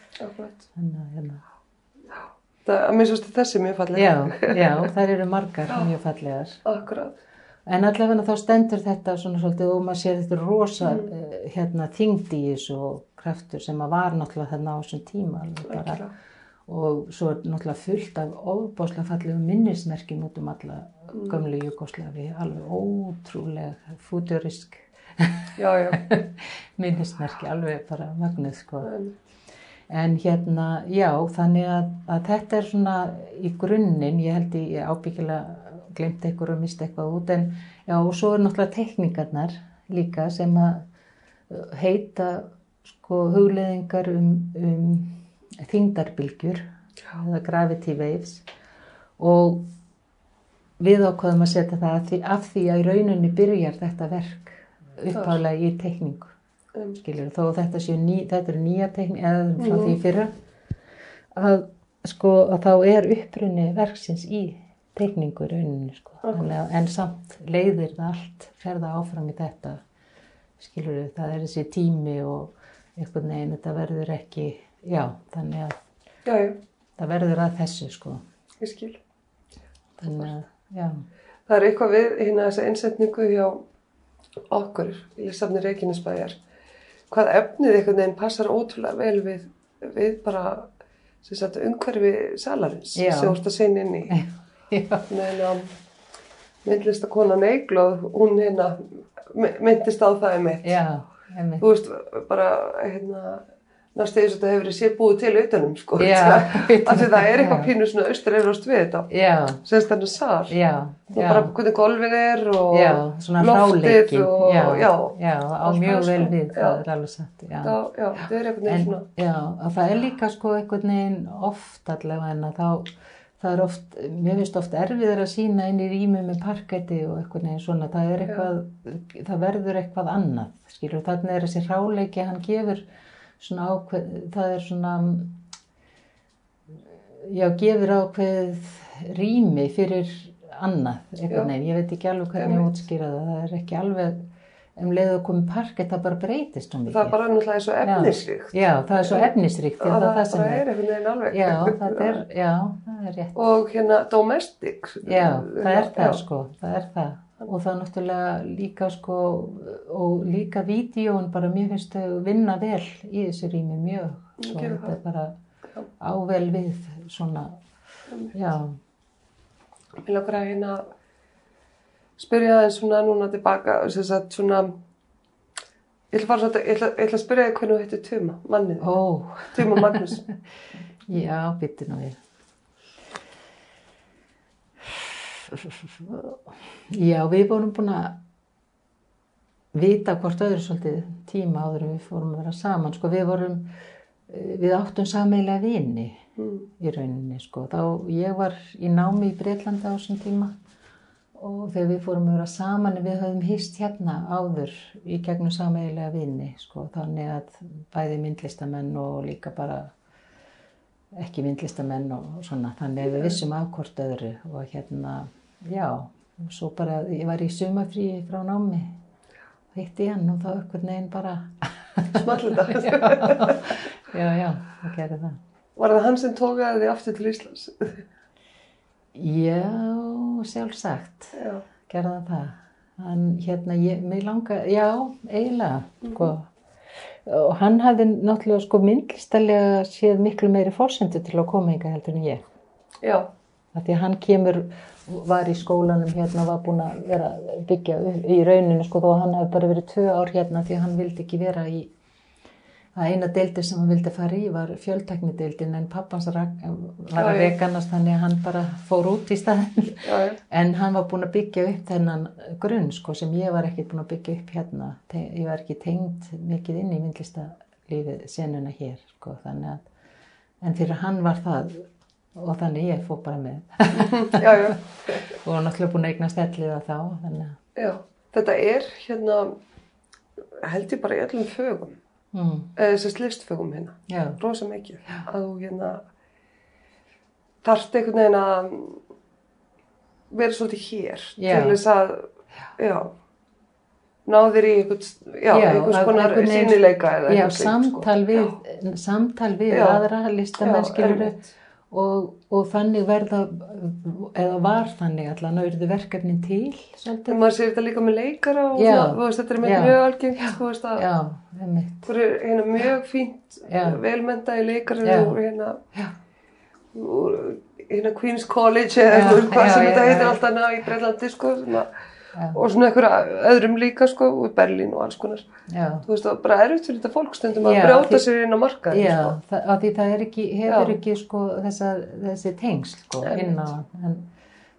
þannig að hérna Það, að minnst ástu þessi mjög falleg. Já, (laughs) já, þær eru margar mjög fallegar. Akkurat. En allavega þá stendur þetta svona svolítið og maður sér þetta rosa mm. hérna, þyngd í þessu og kraftur sem að var náttúrulega þarna á þessum tíma alveg bara. Algjörlega. Og svo er náttúrulega fullt af óbáslega fallegum minnismerkjum út um alla Mm. gömlu Jugosláfi, alveg ótrúlega já. (laughs) minnismerki, alveg bara magnuð sko. En, hérna, já, þannig að, að þetta er svona í grunninn, ég held ég ábyggilega glemt eitthvað og mista eitthvað út, en já, og svo er náttúrulega tekníkarnar líka sem að uh, heita sko hugleðingar um, um þingdarbylgjur, eða gravity waves. Og við ákvaðum að setja það af því, af því að í rauninni byrjar þetta verk uppálega í tekningu um, skilur, þó að þetta séu ný, þetta er nýja tekni eða frá Mhm. því fyrra að sko að þá er upprunni verksins í tekningu í rauninni sko að, en samt leiðir það allt ferða áfram í þetta skilur það er þessi tími og einhvern veginn þetta verður ekki já, þannig að já, já, það verður að þessu sko ég skil. þannig að, já, Það er eitthvað við hérna þessa einsetningu hjá okkur í Lissafni Reykjanesbæjar. Hvað efnið einhvern veginn passar ótrúlega vel við, við bara sagt, umhverfi salarins sem þú ert að segja inn í. (laughs) myndlistakonan Eiglóð, hún hérna my- myndist á það einmitt. já, einmitt. Þú veist, bara hérna, næstu þess að þetta hefur verið sér búið til utanum, sko. Já. Af því það er eitthvað pínu svona austur eðlust við þetta. já, Semst þennan sal. já, Og já. bara hvernig golfið er og loftið og já, já, á mjög það, vel við, það er alveg satt, já. já, það er veginn svona. já, að það er líka sko einhvern veginn oft allavega en þá, það er oft, mér finnst oft erfiðar að sína inn í rými með parketti og einhvern veginn svona, það er eitthvað, það verður eitthvað annað, skilur, þannig er þessi ráleiki, hann gefur svona ákveð, það er svona, já, gefur ákveð rými fyrir annað, Já. veginn, ég veit ekki alveg hvernig ég útskýra það, það er ekki alveg, um leið að koma parkett, það bara breytist svo mikið. Það er bara náttúrulega svo efnisríkt. Já, það er svo efnisríkt, já, Það, það það er. er einhvern veginn alveg. Já, það er, já, það er rétt. Og hérna domestic. Já, það er það Já. sko, það er það. Og það er náttúrulega líka sko, og líka vídíón bara mér finnst þau vinna vel í þessu rými mjög. Svo gerir þetta er það. bara Já. ável við svona, já, Mér langar að hérna spyrja það svona núna tilbaka, sem sagt svona, ég ætla, að ég ætla, ég ætla að spyrja þig hvernig þú heitir Tuma, mannið, ó, Tuma Magnús. (laughs) já, byttu nú við. (laughs) Já, við vorum búin að vita hvort öðru svolítið tíma áður en við fórum að vera saman. Sko, við vorum, eh, við áttum sameilega vini Mm. í rauninni, sko. Þá, ég var í námi í Breitlandi á þessum tíma og þegar við fórum að vera saman, við höfum hýst hérna áður í gegnum sameilega vini, sko. Þannig að bæði myndlistamenn og líka bara ekki myndlistamenn og svona. Þannig að við vissum af hvort öðru og hérna, já, og svo bara, ég var í sumafríi frá námi hitti ég hann og þá einhvern veginn bara Small þetta. (laughs) já, já, það gerði það Var það hann sem tókaði þið aftur til Íslands? já, sjálfsagt Já. gerði það hann hérna, ég, mig langa já, eiginlega sko. og hann hafði náttúrulega sko myndlistalega séð miklu meiri fórsendu til að koma hinga heldur en ég Já. Því að hann kemur var í skólanum hérna var búinn að vera byggja í rauninu sko þó að hann hafi bara verið tvö ár hérna því að hann vildi ekki vera í að eina deildi sem hann vildi fara í var fjöldteknideildin en pappans rak, var að rekanast þannig að hann bara fór út í staðin en hann var búinn að byggja upp þennan grunn sko sem ég var ekki búinn að byggja upp hérna. Ég var ekki tengd mikið inn í myndlistalífið senuna hér sko þannig að en fyrir hann var það og þannig ég fór bara með. (laughs) Já, já. (laughs) og var náttúrulega búin að eignast ellið þá Já. Þetta er hérna, held ég bara í öllum fögum, mm, eða þessast listfögum hérna, rosa mikið, að þú hérna þarft einhvern veginn að vera svolítið hér til þess að, já, náðir í einhvers konar sínileika eða já sko. samtal við samtal við aðra listamenn Já, skilur einmitt. Og, og þannig verða eða var þannig allan að verðu verkefnin til svolítið maður sér þetta líka með leikara og Já. svona, þú veist, þetta er með Já. mjög algengt, þú veist, að já, þú er hérna mjög fínt, Já. velmentaði leikari Já. og hérna, Já. úr, hérna Queen's College eða Já, hvað já, sem já, þetta já, heitir já. alltaf ná í Breitlandi, sko, að, Já. og svona einhverja öðrum líka, sko, og Berlín og alls konar. já, Þú veist, og bara erfitt fyrir þetta fólk stundum að brjóta sér inn á markaði, já sko. það, að því það er ekki, hefur ekki sko þessa, þessi tengsl sko inn á en,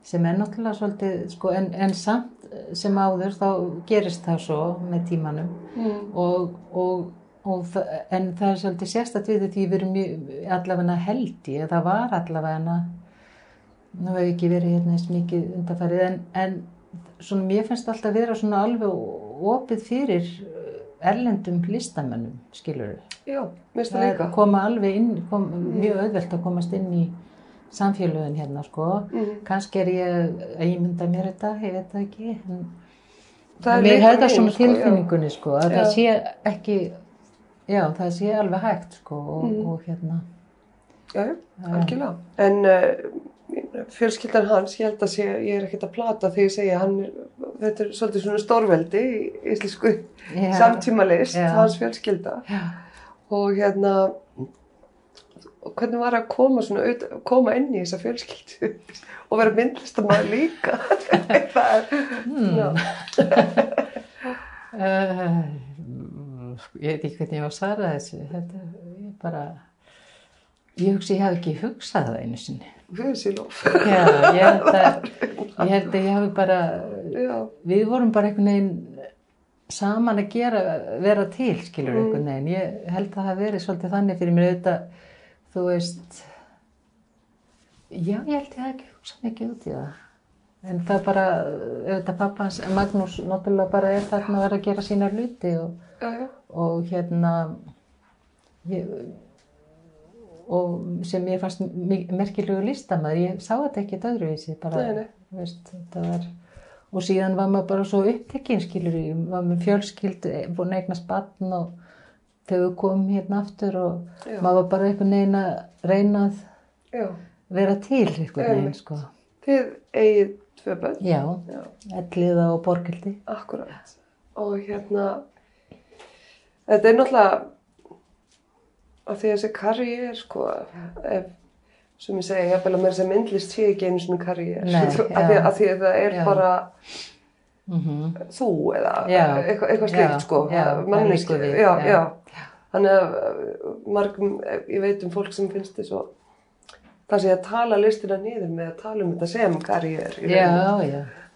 sem er náttúrulega svolítið sko en, en samt sem áður þá gerist það svo með tímanum Mm. og, og, og það, en það er svolítið sérstætt við því við erum mjög, allavega held ég, það var allavega nú hefur ekki verið hérna eins mikið undarfærið en, en svona mér finnst alltaf vera svona alveg opið fyrir uh, erlendum listamönnum skilur Já, minnst það það líka. koma alveg inn kom, mjög auðvelt að komast inn í samfélögin hérna sko Mm. kannski er ég að ímynda mér þetta, ég veit það ekki en Það er mér hefði það svona sko, tilfinningunni sko, að Já. það sé ekki já, það sé alveg hægt sko og, Mhm. og hérna já, algjörlega. En uh, fjölskyldan hans, ég held að sé, ég er ekkert að plata þegar ég segja hann, er, þetta er svolítið svona stórveldi í íslensku Já. samtímalist, Já. hans fjölskylda. já, Og hérna, og hvernig var að koma svona, koma inn í þessa fjölskyldu (laughs) og vera myndlistamæður líka. (laughs) það er, Hmm. uh, (laughs) ég veit ekki hvernig ég var að svara þessu þetta ég bara ég hugsi ég hef ekki hugsað það einu sinni lof. já, ég held að (laughs) ég held að ég hafi bara Já, við vorum bara einhvern veginn saman að gera, vera til skilur Mm. einhvern veginn, ég held að það hafi verið svolítið þannig fyrir mér auðvitað þú veist já, ég held ég hafi ekki hugsað mikið út í það en það bara, auðvitað pappans Magnús náttúrulega bara er þarna að vera að gera sína hluti og, já, já, og hérna ég, og sem ég fannst merkilegu listamæður, ég sá þetta ekki öðruvísi, bara, Nei, nei. veist, þetta var og síðan var maður bara svo upptekinn skilur ég, var með fjölskyld búin að eignast batn og við komum hérna aftur og Já. maður var bara einhvern veginn að reyna að já. vera til einhvern veginn sko. Þið eigið tvö börn. já, Já. elliða og borgildi Akkurat. Og hérna, þetta er náttúrulega að því að þessi karriér, sko, ef, sem ég segi, ég að mér sem myndlist sé ekki einu svona karriér. Að, að því að það er Já. bara mm þú eða Já. eitthvað, slíkt, sko. manneski. Já, já. Þannig að uh, margum, ég veit um fólk sem finnst þess að það sé að tala listina niður með að tala um þetta sem karriér.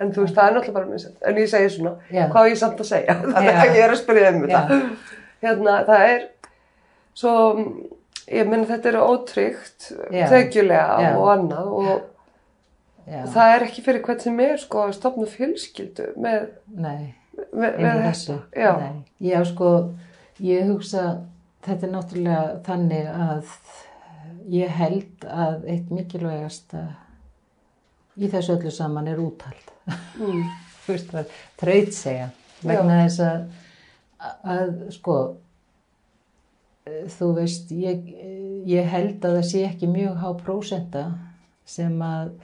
En þú veist, það er náttúrulega bara sett. En ég segi svona, hvað á ég samt að segja? (laughs) Þannig að ég er að spyrja um þetta. Hérna, það er svo, ég menn þetta er ótryggt, þegjulega og annað og já. það er ekki fyrir hvern sem er sko að stopna fjölskyldu með, nei með, með þessu Já. Já sko ég hugsa þetta er náttúrulega þannig að ég held að eitt mikilvægasta í þessu öllu saman er úthald. Mm. (laughs) Þraut segja. Vegna þess að, að, sko, þú veist, ég, ég held að það sé ekki mjög há prósenda sem að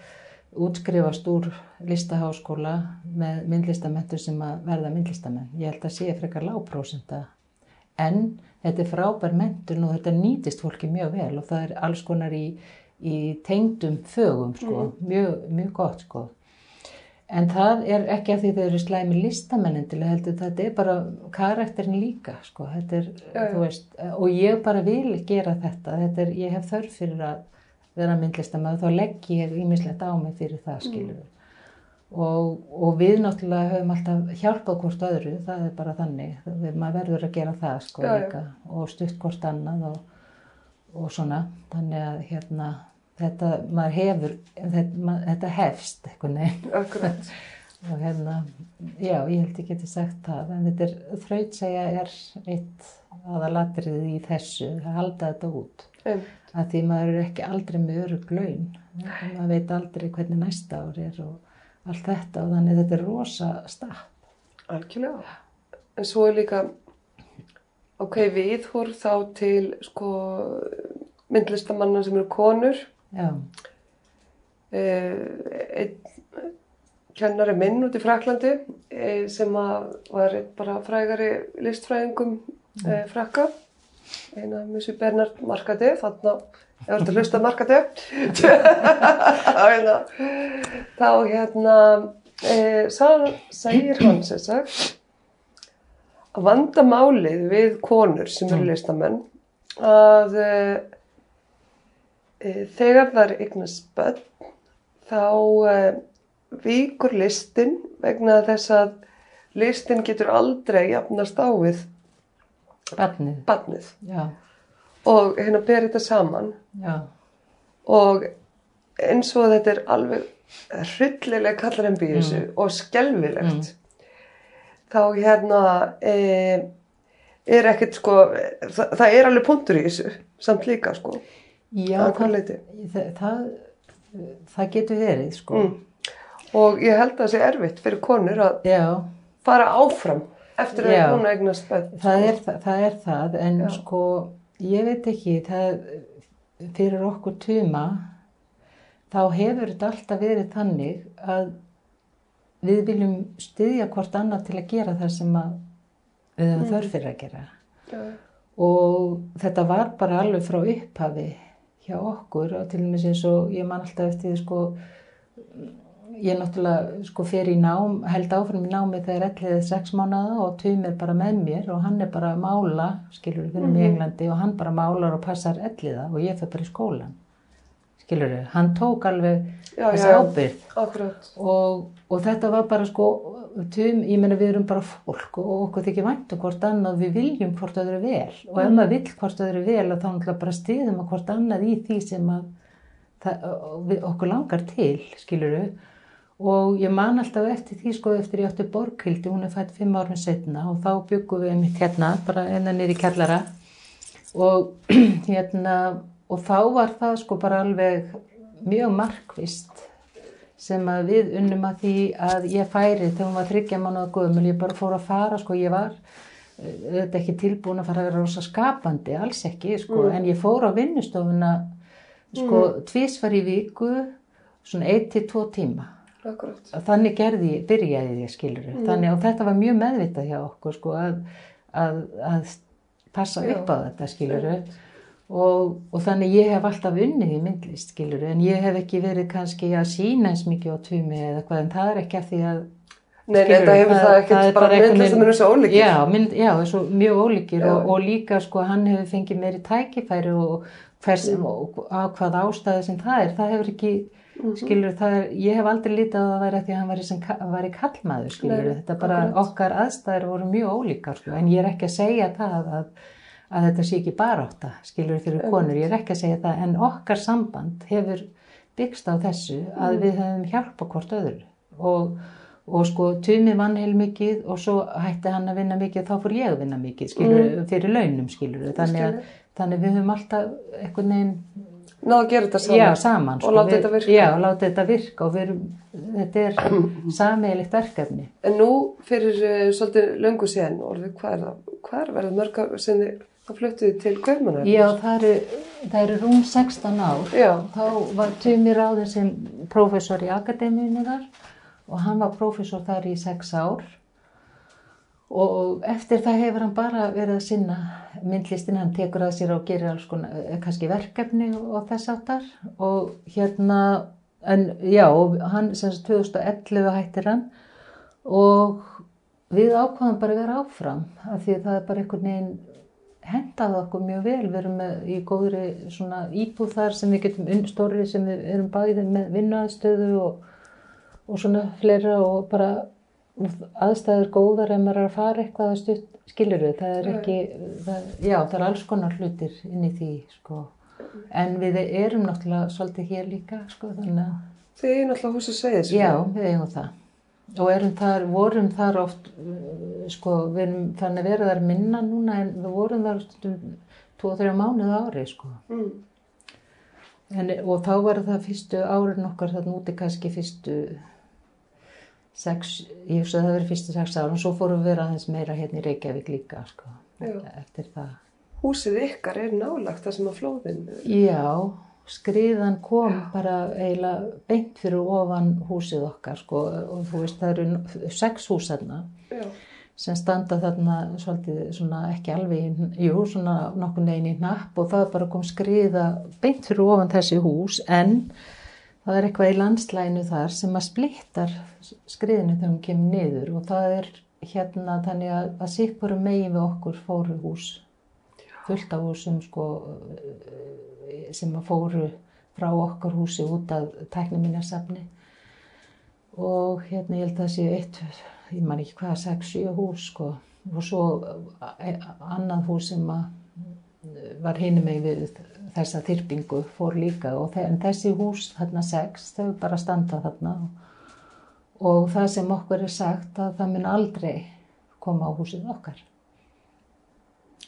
útskrifast úr listaháskóla með myndlistamentur sem að verða myndlistamenn. Ég held að sé frekar lágprósenda. En þetta er frábær mentun og þetta nýtist fólki mjög vel og það er alls konar í, í tengdum fögum, sko. Mjög, mjög gott, sko. En það er ekki af því þau eru slæmi að heldur þetta er bara karakterin líka, sko. Þetta er, Já, já. þú veist, og ég bara vil gera þetta. Þetta er, ég hef þörf fyrir að vera myndlistamenn þá legg ég ímislegt á mig fyrir það, skilur við. Og, og við náttúrulega höfum alltaf hjálpað hvort öðru, það er bara þannig. Við, maður verður að gera það, sko, Já, já. líka. Og stutt hvort annað og, og svona. Þannig að, hérna, þetta, maður hefur, þetta, þetta hefst, eitthvað neginn. Akkurat. (laughs) Og hérna, já, ég held ég geti sagt það, en þetta er, þrautsegja er eitt aðalatriðið í þessu, að halda þetta út. Um, Að því maður er ekki aldrei með örug laun, maður veit aldrei hvernig næsta ár er og allt þetta og þannig þetta er rosa stapp. algjörlega. En svo er líka, ok, við hór þá til, sko, myndlistamanna sem eru konur. Eh, einn kennari minn út í Fraklandi eh, sem var bara frægari listfræðingum eh, frakka. Eina Missi Bernard Markadi þarna, ef þú ert að hlusta Markadi þá (laughs) hérna þá hérna eh, sag, segir hann sem sagt að vandamálið við konur sem eru listamenn að þegar það er eignast börn þá uh, víkur listin vegna þess að listin getur aldrei jafnast á við barnið, og hérna ber þetta saman. Já, og eins og þetta er alveg hryllileg kallar en býð þessu og skelfilegt þá hérna e, er ekkert sko það, það er alveg punktur í þessu samt líka sko já, Að það, það, það, getur verið, sko. mm. og ég held að það sé erfitt fyrir konur að Já, fara áfram eftir að Já. hún eignast börn það er, það, er það, en Já. sko, ég veit ekki, það, fyrir okkur tuma, þá hefur þetta alltaf verið þannig að við viljum styðja hvort annað til að gera það sem að við höfum þörf fyrir að gera. Já. Og þetta var bara alveg frá upphafi hjá okkur og til dæmis eins og ég man alltaf eftir því sko, ég náttúrulega sko fer í nám, held áfram í námi þegar ellið er sex mánuða og Tum er bara með mér og hann er bara að mála, skilur við, fyrir mig í Englandi og hann bara málar og passar elliða og ég fyrir bara í skólan, skilur við, hann tók alveg Já, þessi Akkurat. og, og þetta var bara sko tum, ég meina við erum bara fólk og okkur þykir vænt um hvort annað við viljum hvort öðru vel. Og ef maður vill hvort öðru vel þá náttúrulega bara stiðum að hvort annað í því sem að það, okkur langar til skiluru og ég man alltaf eftir því sko eftir ég átti Borghildi, hún er fætt fimm árum setna og þá byggum við mitt hérna bara enna niður í kjallara. Og (clears throat) hérna og þá var það sko bara alveg mjög markvist sem að við unnum að því að ég færi þegar hún var þryggja mánuða gömul, ég bara fór að fara sko, ég var eh, auðvitað ekki tilbúin að fara að vera rosa skapandi, alls ekki sko, en ég fór á vinnustofuna sko, mm. tvísvar í viku svona 1-2 tíma. Akkurat. þannig gerði, ég- byrjaði ég skilur þannig og þetta var mjög meðvitað hjá okkur sko að, að, að passa Já. upp á þetta skilur og, og þannig ég hef alltaf unnið í myndlist skilur en ég hef ekki verið kannski að sína eins mikið á tumi eða hvað en það er ekki að því að Nei, nei, Skilurðu, þetta hefur það- það það ekkert er bara bara myndlist sem eru svo ólíkir. Já, mynd, já svo mjög ólíkir og, og líka sko hann hefur fengið meiri tækifæri og Mm. og á hvað ástæði sem það er, það hefur ekki Mhm. skilur það er, ég hef aldrei lítið að það væri að því að hann væri, sem, ka- væri kallmaður skilur Nei, þetta bara okkar aðstæður voru mjög ólíkar sko, en ég er ekki að segja það að, að þetta sé ekki barátta skilur fyrir konur, ég er ekki að segja það en okkar samband hefur byggst á þessu að við höfum hjálpa hvort öðru og, og sko Tumi vann heil mikið og svo hætti hann að vinna mikið þá fór ég að vinna mikið skilur, fyrir launum skilur þannig að, þannig að við höfum alltaf einhvern veginn náðu að gera þetta saman. Já, saman. Og láta þetta virka. Já, láta þetta virka og við erum, þetta er (clears throat) sameigilegt verkefni. En nú fyrir uh, svolítið löngu síðan, orðið, hvað er það? Hvað er verið mörg sem þið, þá fluttuðu til Kaupmannar? Já, það eru, það eru rúm 16 ár. Já. Þá var Tumi ráðin sem prófessor í akademíunni þar og hann var prófessor þar í 6 ár. Og eftir það hefur hann bara verið að sinna myndlistin, hann tekur að sér og gerir alls konar, eh, kannski verkefni og þess áttar og hérna, en já, hann sem sagt 2011 hættir hann og við ákvaðum bara að vera áfram af því það er bara einhvern veginn hendaði okkur mjög vel, við erum með, í góðri svona íbúð þar sem við getum unnstóri sem við erum bæðið með vinnuaðstöðu og, og svona fleira og bara aðstæður góðar ef maður er að fara eitthvað að stutt, skilur við, það er ekki, það, já það er alls konar hlutir inn í því sko, en við erum náttúrulega svolítið hér líka sko, þannig að Þið er náttúrulega húsið segið. Já, við eigum það og þar, vorum þar oft sko, við erum þannig að vera þar minna núna en við vorum þar stundum 2-3 mánuð ári sko Mm. en, og þá var það fyrstu árin okkar þarna úti kannski fyrstu sex, ég hugsa að það verið fyrstu sex ára og svo fórum við vera aðeins meira hérna í Reykjavík líka sko, Já. eftir það Húsið ykkar er nálagt það sem að flóðin. Já, skriðan kom bara eiginlega beint fyrir ofan húsið okkar sko og þú veist það eru sex hús Já. sem standa þarna svolítið svona ekki alveg, jú svona nokkur neginn í hnapp og það bara kom skriða beint fyrir ofan þessi hús en það er eitthvað í landslæginu þar sem að splittar skriðinu þegar hún kemur niður og það er hérna þannig að, að sikkur megin við okkur fóru hús fullt af húsum sko eh, sem að fóru frá okkar húsi út af tækniminnarsafni og hérna ég held að það séu eitt, ég man ekki hvað, sex, sjö hús sko. Og svo eh, annað hús sem að eh, var hinum með við þessa þyrpingu fór líka. Og en þessi hús þarna sex, þau bara standa þarna. Og það sem okkur er sagt að það mun aldrei koma á húsið okkar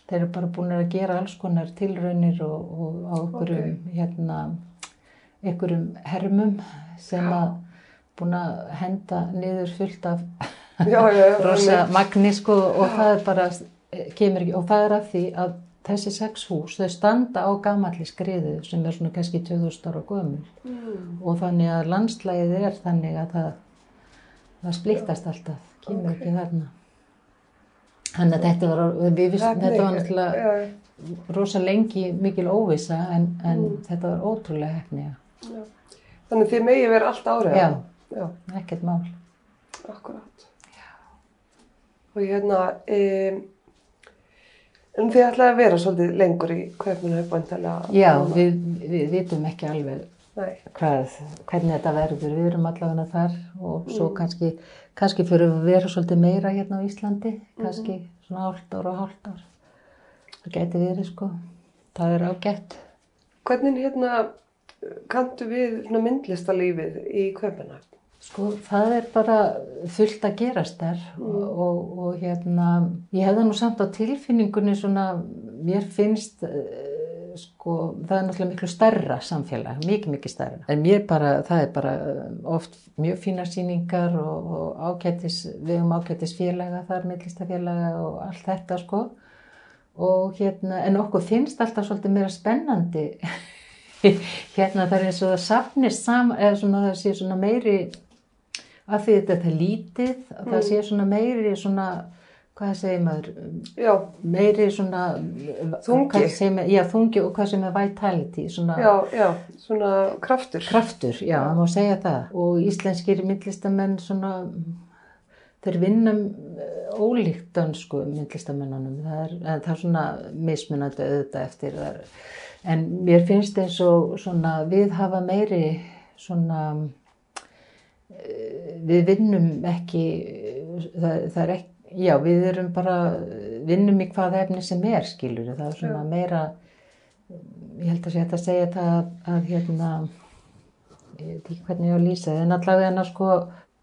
þeir eru bara búin að gera alls konar tilraunir og, og á einhverjum hérna einhverjum hermum sem að búin að henda niður fullt af Já, já, já. (laughs) rosa sko og það er bara kemur ekki og það er af því að þessi sex hús þau standa á gamalli skriðu sem er svona kannski 2000 ára gömul Mm. og þannig að landslægið er þannig að það, það splittast alltaf, kemur Ok. ekki þarna. Þannig að þetta var, við vissum, þetta var náttúrulega Já, rosa lengi mikil óvissa en, en Mm. þetta var ótrúlega hefni, já. Þannig þið megi vera allt árið. Já. Já, ekkert mál. akkurát. Og hérna, um, en þið ætlaði að vera svolítið lengur í kaupinu uppvæntalega. Já, við, við vitum ekki alveg hvað, hvernig þetta verður, við erum allavega þar og svo Mm. kannski, kannski fyrir að vera svolítið meira hérna á Íslandi, Mhm. kannski svona hálft ár og hálft ár. Það gæti verið sko, það er ágætt. hvernig hérna kanntu við myndlistalífið í kaupinu? Sko, það er bara fullt að gerast þar Mm. og, og, og hérna, ég hefði nú samt á tilfinningunni svona, mér finnst, sko, það er náttúrulega miklu stærra samfélag, mikið, mikið stærra. En mér bara, það er bara eh, oft mjög fínar sýningar og, og ágætis, við höfum ágætis félaga þar, millistafélaga og allt þetta, sko. Og hérna, en okkur finnst alltaf svolítið meira spennandi (laughs) hérna það er eins og það safnist saman eða svona það sé svona meiri af því þetta er lítið að það sé svona meiri svona hvað segir maður? Já, meiri svona Þungi. maður, já þungi og hvað sem er vitality svona já, já, svona kraftur. kraftur, já, það má segja það. Og íslenskir myndlistamenn svona þeir vinna eh, ólíkt dönsku myndlistamennunum. Það er, það er svona mismunandi auðvitað eftir það en mér finnst eins og svona við hafa meiri svona eh, við vinnum ekki það, það er ekki já, við erum bara vinnum í hvaða efni sem er skilur það er svona meira ég held að sé hægt að segja það að, að hérna ég veit ekki hvernig ég á að lýsa en allavega en að sko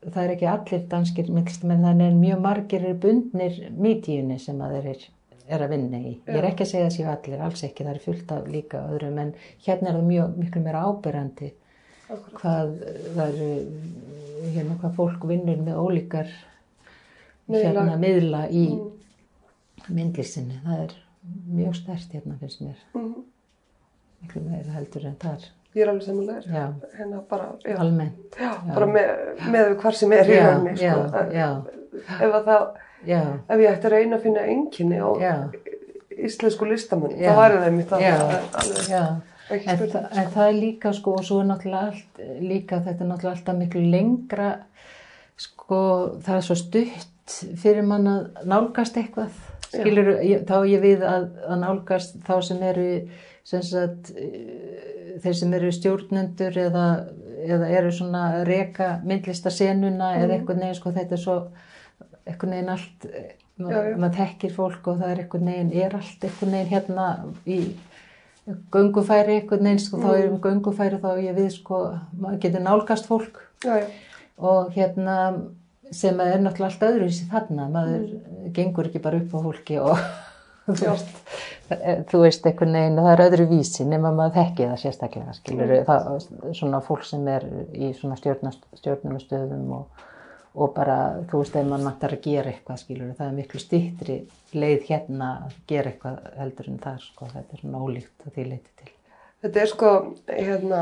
það er ekki allir danskir myndlistamenn þannig en mjög margir eru bundnir mítíunni sem að þeir er, er að vinna í. Ég er ekki að segja þessi allir, alls ekki, það er fullt af líka öðrum, en hérna er það mjög, miklu meira Akkurat. hvað það eru, hérna, hvað fólk vinnur með ólíkar. Hérna miðla í Mm. myndlistinni. Það er mjög stert hérna finnst mér, Mhm. miklu meira heldur en þar. Ég er alveg samanlegar. Já, Hérna bara, já, almennt. já, bara með, með hvar sem er í Já, rauninni, já, sko. já, Ef að það, já, ef ég ætti að reyna að finna enginni á já, íslensku listamann, Já. það væri það mitt að Já. það er alveg já. En, þa en það er líka sko og svo er náttúrulega allt líka þetta er náttúrulega alltaf miklu lengra sko það er svo stutt fyrir mann að nálgast eitthvað? Skilur, þá ég við að, að nálgast þá sem eru sem sagt eh, þeir sem eru stjórnendur eða, eða eru svona reka myndlistasenuna eða eitthvað neginn sko þetta er svo eitthvað neginn allt eh, maður þekkir fólk og það er eitthvað neginn er allt eitthvað neginn hérna í göngufæri eitthvað neginn sko, þá erum við göngufæri þá ég við sko, maður getur nálgast fólk. Já, já, og hérna sem er náttúrulega allt öðruvísi þarna. Maður gengur ekki bara upp á fólki og (laughs) þú Já. veist, eh, þú veist eitthvað neginn það er öðru vísi nema maður þekki það sérstaklega skilur það, svona fólk sem er í svona stjórnunastöðum og, og bara þú veist ef maður mættar að gera eitthvað skilur það er miklu styttri leið hérna að gera eitthvað heldur en það sko, þetta er svona ólíkt að því leiti til. Þetta er sko, hérna,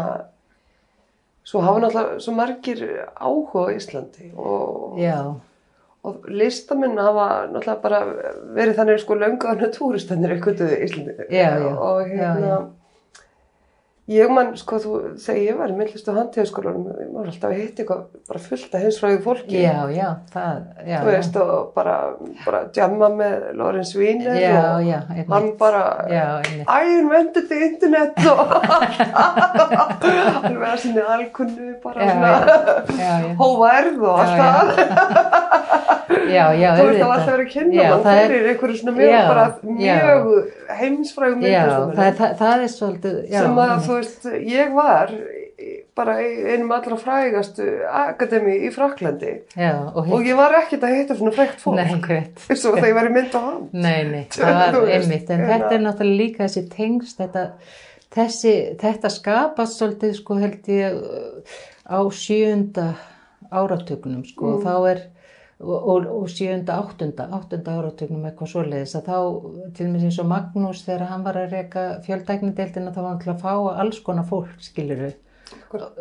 svo hafa náttúrulega svo margir áhuga á Íslandi og, og listamenn hafa náttúrulega bara verið þannig sko löngaðan túristennir eitthvað í Íslandi. Já, já, Og hérna, já. Ég man, sko, þú, þegar ég var í myndlistu handtíðaskólanum, ég var alltaf að hitta eitthvað bara fullt af heimsfræðu fólki. já, já, það, já, Þú veist, og bara, bara djamma með Lorenz Wiener já, og já, hann bara, Já. I invented the internet og alveg (laughs) að sinni alkunnu, bara Já, svona já, já. hóværð og allt Já. Já, já, Þú veist, það var auðvitað. alltaf verið að kynna Já, mann fyrir einhverju svona mjög, Já, bara já. mjög heimsfrægum Já, myndlistamönnum. það, það, það er svolítið, já. sem að, þú veist, ég var bara einum allra frægastu akademi í Fraklandi Já, og og ég var ekkert að hitta svona frægt fólk. (laughs) Eins og þegar ég var í mynd á hann. Nei, nei, (laughs) það var einmitt, en hérna. þetta er náttúrulega líka þessi tengst, þetta, þessi, þetta skapast svolítið, sko, held ég, á sjönda áratugnum, sko, Mm. þá er, og, og, og sjönda, áttunda, áttunda áratugnum eitthvað svoleiðis, að þá, til mér eins og Magnús, þegar hann var að reka fjöldæknideildina, þá var hann til að fá alls konar fólk, skiluru,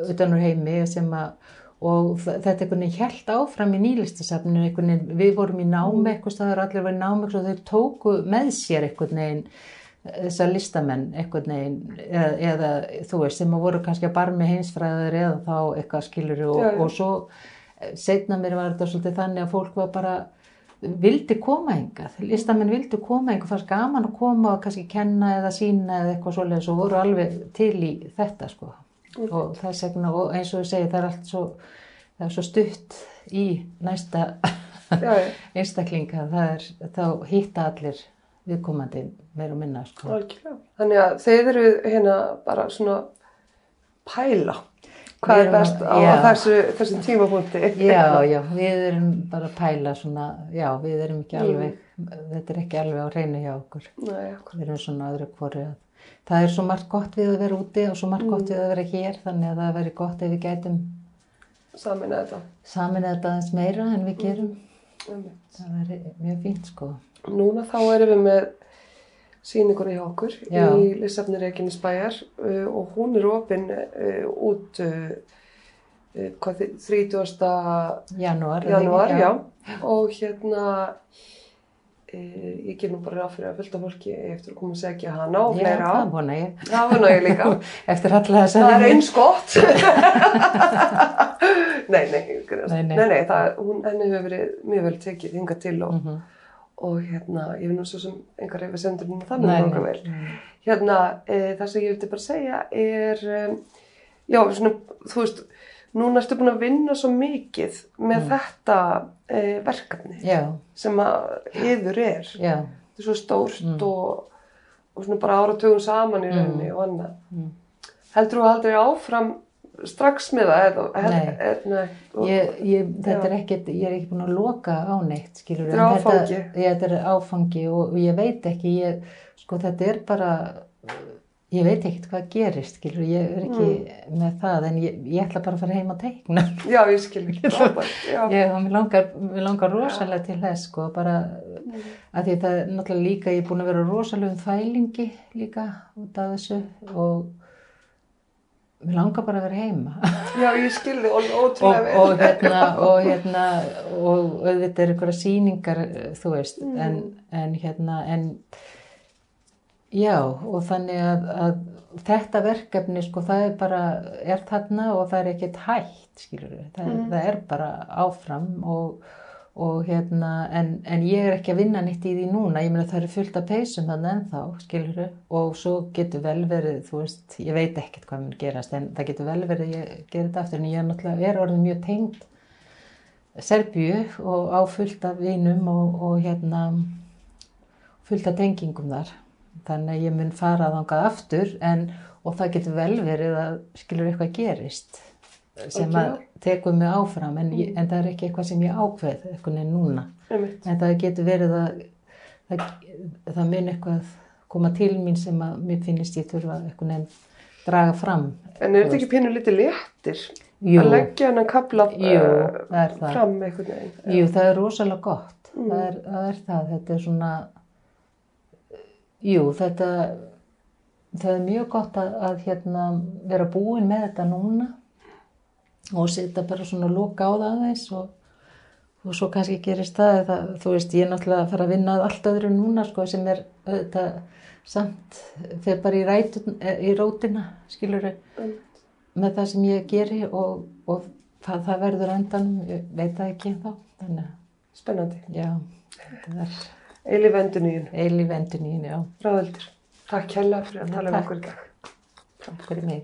utan úr heimi sem að og þetta einhvern veginn held áfram í nýlistasafninu einhvern veginn, við vorum í námi eitthvað staðar, allir var í námi og þeir tóku með sér einhvern veginn þessar listamenn einhvern veginn eða, eða þú veist sem að voru kannski að barmi heimsfræðar eða þá eitthvað skilur og, og svo setna mér var þetta svolítið þannig að fólk var bara vildi koma hingað, listamenn vildi koma hingað, fannst gaman að koma og kannski kenna eða sína eða eitthvað svoleiðis og voru alveg til í þetta sko. Og þess vegna og eins og ég segi það er allt svo, það er svo stutt í næsta (laughs) einstaklinga. Það er, þá hitta allir viðkomandi meir og minna sko. Þannig að þeir eru hérna bara svona pæla hvað er best á já. þessu, þessum tímapunkti. já, já, við erum bara að pæla svona, já, við erum ekki alveg þetta er ekki alveg á reynu hjá okkur akkur. við erum svona öðru hvori að það er svo margt gott við að vera úti og svo margt gott við að vera hér þannig að það veri gott ef við gætum Samin að þetta. samin þetta aðeins meira en við gerum Einmitt. það veri mjög fínt sko Núna þá erum við með sýningunni hjá okkur Já. í Lissafni Reykjanes bæjar uh, og hún er opinn uh, út uh, uh, hvað þið, 30. janúar eða janúar, ekki? já. og hérna uh, ég ger nú bara ráð fyrir að fullta fólki eftir að koma að segja hana og já, fleira það vona ég það (laughs) alla þess það er eins gott (laughs) nei, nei. Nei, nei. það, hún, henni hefur verið mjög vel tekið hingað til og, Mhm. Og hérna, ég finn nú svo sem engar hefur sendur hún þannig Nei, nokkuð nei. vel hérna, e, það sem ég vildi bara segja er um, já, svona, þú veist núna ertu búin að vinna svo mikið með þetta e, verkefni já, sem að yður er. Já, þetta er svo stórt og, og svona bara áratugum saman í rauninni og annað. Mm. heldur þú aldrei áfram strax með það er, nei. Og- Ég, ég, þetta Já. er ekkert, ég er ekki búin að loka á neitt, skilur Þetta er áfangi. Þetta, ég, þetta er áfangi og, og ég veit ekki, ég, sko þetta er bara, ég veit ekkert hvað gerist, skilur ég er ekki Mm. með það, en ég, ég ætla bara að fara heim að teikna. Já, ég skil ekki. Frábært, já. Ég, og mér langar, mér langar rosalega til þess, sko, bara, að því það er náttúrulega líka, ég er búin að vera rosalega um þvælingi líka út af þessu og mér langar bara að vera heima. Já, ég skil þig alveg (laughs) og, ótrúlega vel. og hérna (laughs) og hérna og auðvitað er einhverja sýningar eh, þú veist Mm. en, en hérna en já og þannig að, að þetta verkefni sko það er bara er þarna og það er ekkert hægt skilur við, það, Mm. það er bara áfram og, og hérna en, en ég er ekki að vinna nýtt í því núna. Ég meina það eru fullt af peysum þannig ennþá skilur við og svo getur vel verið þú veist, ég veit ekkert hvað mun gerast en það getur vel verið að ég gerir þetta aftur. En ég er náttúrulega er orðin mjög tengd Serbíu og á fullt af vinum og, og hérna fullt af tengingum þar. Þannig að ég mun fara þangað aftur en, og það getur vel verið að skilur eitthvað gerist sem að tekur mig áfram en, ég, en það er ekki eitthvað sem ég ákveð eitthvað en núna Einmitt. en það getur verið að það, það mun eitthvað koma til mín sem að mér finnist ég þurfa eitthvað en draga fram En er þetta ekki pínu lítið léttir? Jú, Að leggja hann að kapla það. fram einhvern veginn. jú, það er rosalega gott Mm. það, er, það er það, þetta er svona jú, þetta það er mjög gott að, að hérna, vera búin með þetta núna og setja bara svona loka á það aðeins og, og svo kannski gerist það, það þú veist, ég er náttúrulega að fara að vinna allt öðru núna sko, sem er þetta samt þegar bara í, rætun, í rótina skilur Mm. með það sem ég geri og, og hvað það verður endanum, ég veit það ekki þá þannig að Spennandi. Já, þetta er Eilíf enduníun. eilíf endunín, já, Ráðildur. Takk hérlega fyrir að tala um okkur í dag. takk fyrir mig.